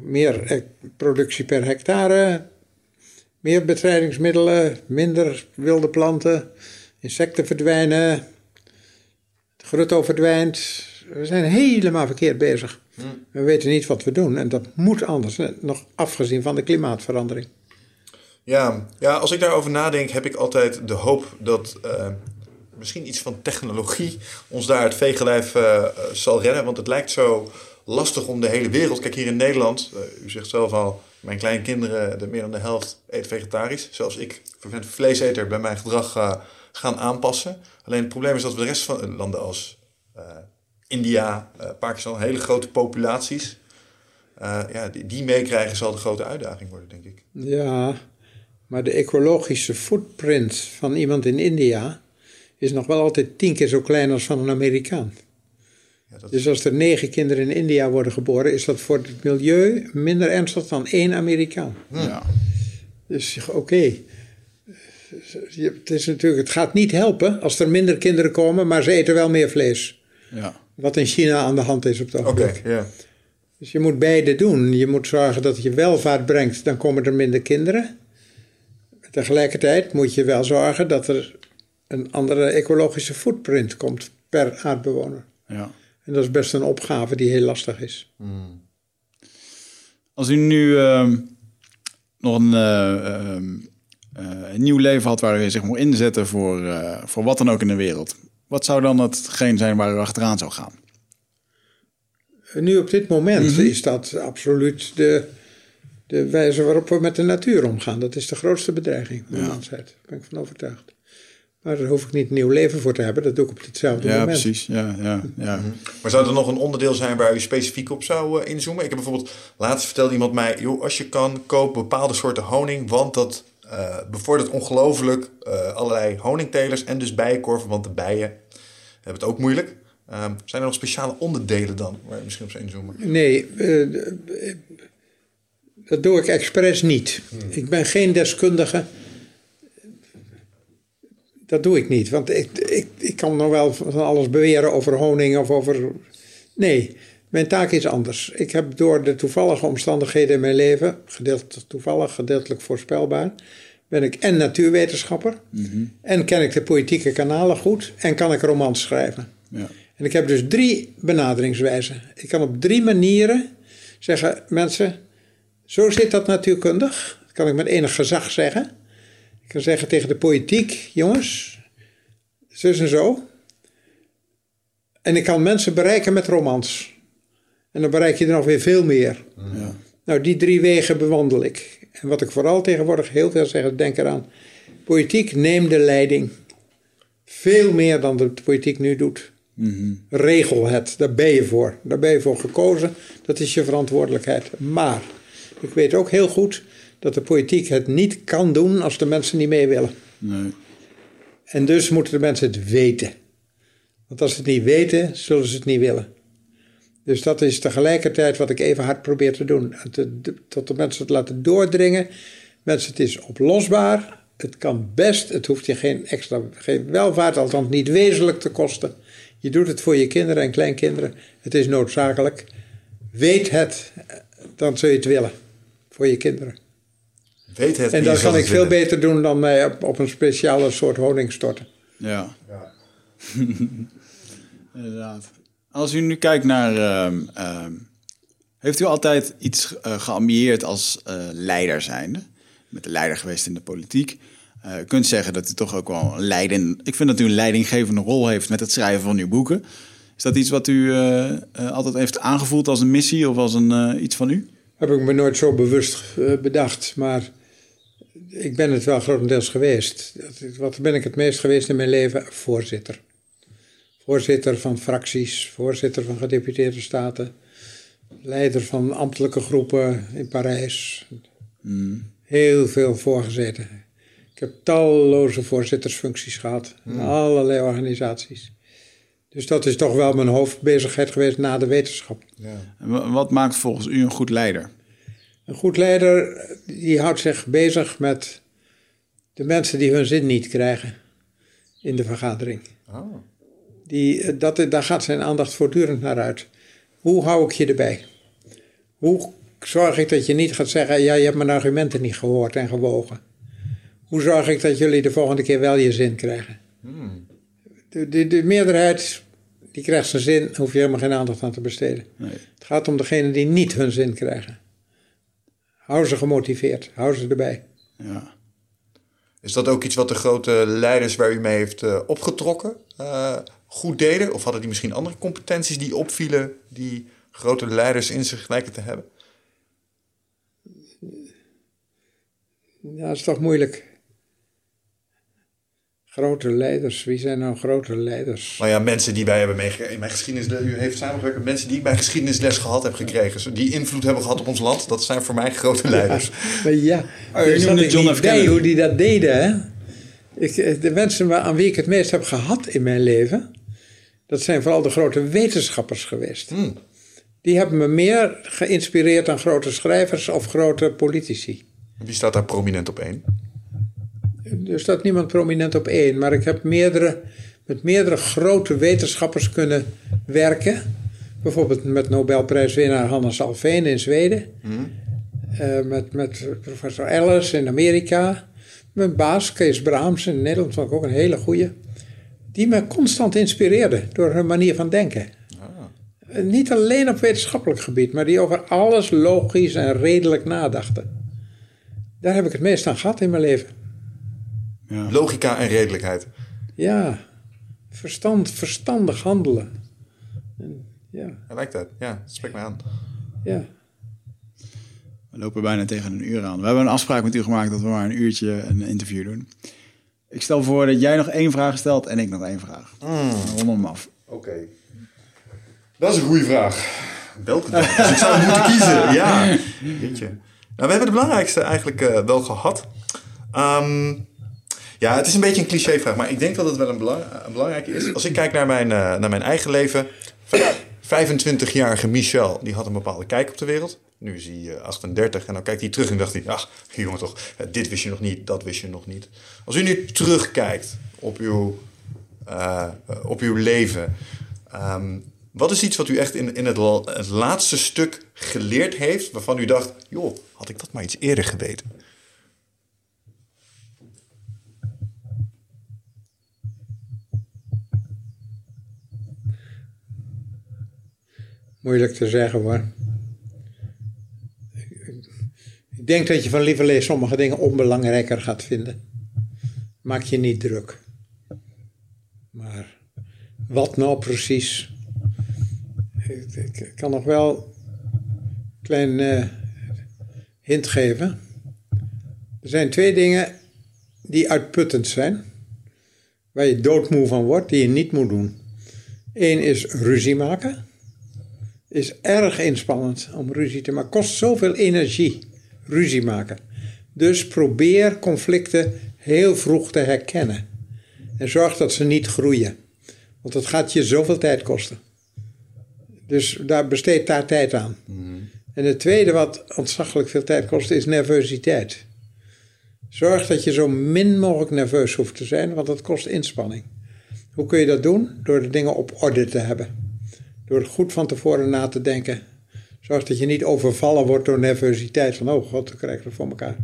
Meer eh, productie per hectare. Meer bestrijdingsmiddelen. Minder wilde planten. Insecten verdwijnen. Het grutto verdwijnt. We zijn helemaal verkeerd bezig. We weten niet wat we doen. En dat moet anders. Nog afgezien van de klimaatverandering. Ja, ja, als ik daarover nadenk, heb ik altijd de hoop dat uh, misschien iets van technologie ons daar het veegelijf uh, zal redden. Want het lijkt zo lastig om de hele wereld. Kijk, hier in Nederland, uh, u zegt zelf al, mijn kleinkinderen, de meer dan de helft, eten vegetarisch. Zelfs ik, vleeseter, bij mijn gedrag gaan aanpassen. Alleen het probleem is dat we de rest van landen als India, Pakistan, hele grote populaties. ja, die, die meekrijgen zal de grote uitdaging worden, denk ik. Ja, maar de ecologische footprint van iemand in India is nog wel altijd tien keer zo klein als van een Amerikaan. Ja, dat... Dus als er negen kinderen in India worden geboren, is dat voor het milieu minder ernstig dan één Amerikaan. Ja. Dus oké. Het, is natuurlijk, het gaat niet helpen als er minder kinderen komen, maar ze eten wel meer vlees. Ja. Wat in China aan de hand is op het ogenblik. Okay, ja. Dus je moet beide doen. Je moet zorgen dat je welvaart brengt, dan komen er minder kinderen. Tegelijkertijd moet je wel zorgen dat er een andere ecologische footprint komt per aardbewoner. Ja. En dat is best een opgave die heel lastig is. Hmm. Als u nu ehm, nog een, uh, een, nieuw leven had waar u zich moet inzetten voor, uh, voor wat dan ook in de wereld, wat zou dan hetgeen zijn waar u achteraan zou gaan? Nu op dit moment mhm. is dat absoluut de, de wijze waarop we met de natuur omgaan. Dat is de grootste bedreiging van de mensheid. Daar ben ik van overtuigd. Maar daar hoef ik niet een nieuw leven voor te hebben. Dat doe ik op hetzelfde ja, moment. Precies. Ja, ja, ja. Mhm. Maar zou er nog een onderdeel zijn waar u specifiek op zou uh, inzoomen? Ik heb bijvoorbeeld, laatst vertelde iemand mij... joh, als je kan, koop bepaalde soorten honing... want dat uh, bevordert ongelooflijk uh, allerlei honingtelers... en dus bijenkorven, want de bijen hebben het ook moeilijk. Ehm, zijn er nog speciale onderdelen dan waar je misschien op zou inzoomen? Nee, dat doe ik expres niet. Ik ben geen deskundige. Dat doe ik niet, want ik, ik, ik kan nog wel van alles beweren over honing of over. Nee, mijn taak is anders. Ik heb door de toevallige omstandigheden in mijn leven, gedeeltelijk toevallig, gedeeltelijk voorspelbaar, ben ik en natuurwetenschapper, mhm. en ken ik de politieke kanalen goed, en kan ik romans schrijven. Ja. En ik heb dus drie benaderingswijzen. Ik kan op drie manieren zeggen: mensen, zo zit dat natuurkundig. Dat kan ik met enig gezag zeggen. Ik kan zeggen tegen de politiek, jongens, zus en zo. En ik kan mensen bereiken met romans. En dan bereik je er nog weer veel meer. Ja. Nou, die drie wegen bewandel ik. En wat ik vooral tegenwoordig heel veel zeg, denk eraan. Politiek neem de leiding. Veel meer dan de politiek nu doet. Mm Regel het, daar ben je voor. Daar ben je voor gekozen. Dat is je verantwoordelijkheid. Maar ik weet ook heel goed dat de politiek het niet kan doen als de mensen niet mee willen. Nee. En dus moeten de mensen het weten. Want als ze het niet weten, zullen ze het niet willen. Dus dat is tegelijkertijd wat ik even hard probeer te doen. tot de mensen het laten doordringen. Mensen, het is oplosbaar. Het kan best. Het hoeft je geen extra geen welvaart, althans niet wezenlijk te kosten. Je doet het voor je kinderen en kleinkinderen. Het is noodzakelijk. Weet het, dan zul je het willen voor je kinderen. Weet het en dat kan ik veel beter doen dan mij op, op een speciale soort honing storten. Ja. ja. *laughs* Inderdaad. Als u nu kijkt naar. Ehm, ehm, heeft u altijd iets uh, geambieerd als uh, leider zijnde? Met de leider geweest in de politiek. Uh, u kunt zeggen dat u toch ook wel een leiding. Ik vind dat u een leidinggevende rol heeft met het schrijven van uw boeken. Is dat iets wat u altijd heeft aangevoeld als een missie of als een, iets van u? heb ik me nooit zo bewust eh, bedacht. Maar ik ben het wel grotendeels geweest. Wat ben ik het meest geweest in mijn leven? Voorzitter. Voorzitter van fracties, voorzitter van gedeputeerde staten, leider van ambtelijke groepen in Parijs. Mm. Heel veel voorgezeten. Ik heb talloze voorzittersfuncties gehad in mm. allerlei organisaties. Dus dat is toch wel mijn hoofdbezigheid geweest na de wetenschap. Ja. En wat maakt volgens u een goed leider? Een goed leider die houdt zich bezig met de mensen die hun zin niet krijgen in de vergadering. Oh. Die, eh, dat, daar gaat zijn aandacht voortdurend naar uit. Hoe hou ik je erbij? Hoe zorg ik dat je niet gaat zeggen: ja, je hebt mijn argumenten niet gehoord en gewogen? Hoe zorg ik dat jullie de volgende keer wel je zin krijgen? Hmm. De, de, de, meerderheid die krijgt zijn zin, hoef je helemaal geen aandacht aan te besteden. Nee. Het gaat om degenen die niet hun zin krijgen. Hou ze gemotiveerd, hou ze erbij. Ja. Is dat ook iets wat de grote leiders waar u mee heeft uh, opgetrokken uh, goed deden? Of hadden die misschien andere competenties die opvielen die grote leiders in zich lijken te hebben? Ja, dat is toch moeilijk. Grote leiders, wie zijn nou grote leiders? Nou ja, mensen die wij hebben meegekregen. In mijn geschiedenis, u heeft samengewerkt met mensen die ik bij geschiedenisles gehad heb gekregen. Die invloed hebben gehad op ons land. Dat zijn voor mij grote leiders. Ja, maar ja, oh, je noemde John F. Kennedy. hoe die dat deden, hè? Ik, de mensen aan wie ik het meest heb gehad in mijn leven, dat zijn vooral de grote wetenschappers geweest. Hmm. Die hebben me meer geïnspireerd dan grote schrijvers of grote politici. Wie staat daar prominent op één? Er staat niemand prominent op één, maar ik heb meerdere, met meerdere grote wetenschappers kunnen werken. Bijvoorbeeld met Nobelprijswinnaar Hannes Alfveen in Zweden. Hmm. Uh, met, met professor Ellis in Amerika. Mijn baas Kees Braams in Nederland vond ik ook een hele goeie. Die me constant inspireerde door hun manier van denken. Ah. Niet alleen op wetenschappelijk gebied, maar die over alles logisch en redelijk nadachten. Daar heb ik het meest aan gehad in mijn leven. Ja. Logica en redelijkheid. Ja, verstand, verstandig handelen. En, ja. I like that. Ja, dat spreekt mij aan. Ja. We lopen bijna tegen een uur aan. We hebben een afspraak met u gemaakt dat we maar een uurtje een interview doen. Ik stel voor dat jij nog één vraag stelt en ik nog één vraag. Mm. Rondom hem af. Oké. Dat is een goede vraag. Welke dag? Dus ik zou moeten *laughs* kiezen. Ja. je. Nou, we hebben de belangrijkste eigenlijk uh, wel gehad. Um, ja, het is een beetje een clichévraag, maar ik denk dat het wel een, belang, een belangrijke is. Als ik kijk naar mijn, uh, naar mijn eigen leven. *clears throat* 25-jarige Michel, die had een bepaalde kijk op de wereld. Nu is hij 38 eh, en dan kijkt hij terug en dacht hij... ach, *laughs* jongen toch, dit wist je nog niet, dat wist je nog niet. Als u nu terugkijkt op uw, op uw leven... Um, wat is iets wat u echt in, in het, het laatste stuk geleerd heeft... waarvan u dacht, joh, had ik dat maar iets eerder geweten? Moeilijk te zeggen hoor. Ik denk dat je van lieverlee sommige dingen onbelangrijker gaat vinden. Maak je niet druk. Maar wat nou precies? Ik, kan nog wel een klein uh, hint geven. Er zijn twee dingen die uitputtend zijn. Waar je doodmoe van wordt, die je niet moet doen. Eén is ruzie maken is erg inspannend om ruzie te maken. Kost zoveel energie, ruzie maken. Dus probeer conflicten heel vroeg te herkennen. En zorg dat ze niet groeien. Want dat gaat je zoveel tijd kosten. Dus daar besteed daar tijd aan. Mhm. En het tweede wat ontzaglijk veel tijd kost is nervositeit. Zorg dat je zo min mogelijk nerveus hoeft te zijn, want dat kost inspanning. Hoe kun je dat doen? Door de dingen op orde te hebben. Door goed van tevoren na te denken. Zorg dat je niet overvallen wordt door nervositeit. Van, oh god, dan krijg ik het voor elkaar.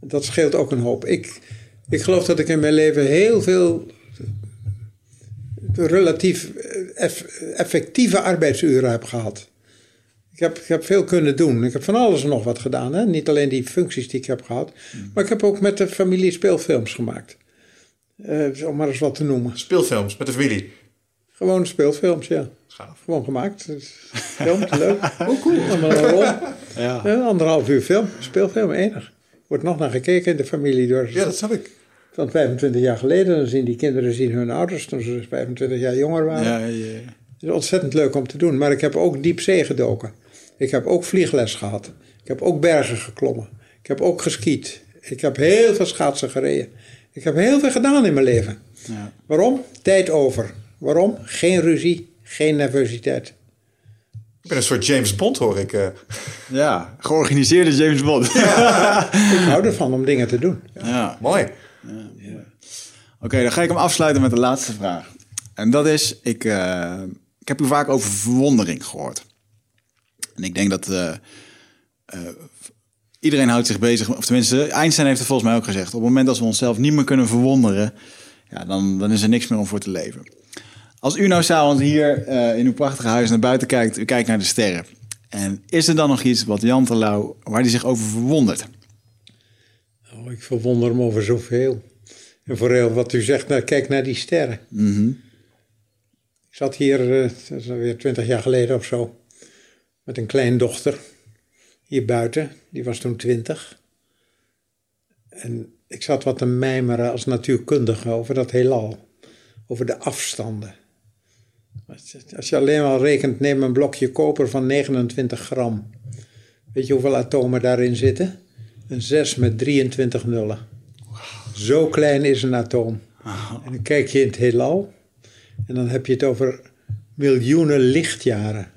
Dat scheelt ook een hoop. Ik, ik geloof dat ik in mijn leven heel veel relatief effectieve arbeidsuren heb gehad. Ik heb, ik heb veel kunnen doen. Ik heb van alles en nog wat gedaan. Hè? Niet alleen die functies die ik heb gehad. Maar ik heb ook met de familie speelfilms gemaakt. Uh, om maar eens wat te noemen. Speelfilms met de familie? Gewoon speelfilms, ja. Gewoon gemaakt. Film, leuk. *laughs* Oh, cool. Ja. anderhalf uur film, speelfilm, enig. Wordt nog naar gekeken in de familie. Door, ja, dat snap ik. Van 25 jaar geleden. Dan zien die kinderen zien hun ouders toen ze 25 jaar jonger waren. Ja, ja, ja. Het is ontzettend leuk om te doen. Maar ik heb ook diep zee gedoken. Ik heb ook vliegles gehad. Ik heb ook bergen geklommen. Ik heb ook geskiet. Ik heb heel veel schaatsen gereden. Ik heb heel veel gedaan in mijn leven. Ja. Waarom? Tijd over. Waarom? Geen ruzie, geen nervositeit. Ik ben een soort James Bond, hoor ik. Uh. *laughs* Ja, georganiseerde James Bond. *laughs* ik hou ervan om dingen te doen. Ja. Mooi. Ja. Oké, dan ga ik hem afsluiten met de laatste vraag. En dat is, ik, uh, ik heb u vaak over verwondering gehoord. En ik denk dat uh, iedereen houdt zich bezig, of tenminste, Einstein heeft het volgens mij ook gezegd. Op het moment dat we onszelf niet meer kunnen verwonderen, ja, dan, dan is er niks meer om voor te leven. Als u nou s'avonds hier uh, in uw prachtige huis naar buiten kijkt, u kijkt naar de sterren. En is er dan nog iets wat Jan Terlouw, waar hij zich over verwondert? Nou, ik verwonder me over zoveel. En vooral wat u zegt, nou, kijk naar die sterren. Mhm. Ik zat hier, eh, dat is alweer twintig jaar geleden of zo, met een kleindochter hier buiten. Die was toen twintig. En ik zat wat te mijmeren als natuurkundige over dat heelal. Over de afstanden. Als je alleen al rekent, neem een blokje koper van 29 gram. Weet je hoeveel atomen daarin zitten? Een 6 met 23 nullen. Zo klein is een atoom. En dan kijk je in het heelal. En dan heb je het over miljoenen lichtjaren.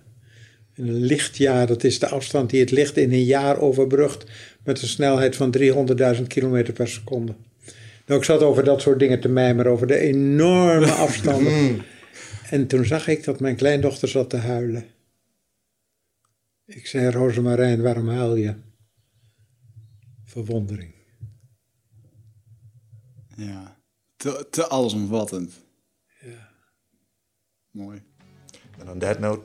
En een lichtjaar, dat is de afstand die het licht in een jaar overbrugt met een snelheid van 300.000 km per seconde. Nou, ik zat over dat soort dingen te mijmeren, over de enorme afstanden. En toen zag ik dat mijn kleindochter zat te huilen. Ik zei, Rosemarijn, waarom huil je? Verwondering. Ja, te, te allesomvattend. Ja. Mooi. En on that note,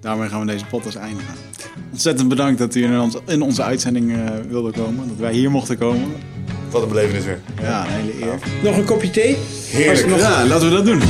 Daarmee gaan we deze podcast eindigen. Ontzettend bedankt dat u in, ons, in onze uitzending eh, wilde komen. Dat wij hier mochten komen. wat een belevenis weer. Ja, een hele eer. Nog een kopje thee? Heerlijk. Ja, laten we dat doen.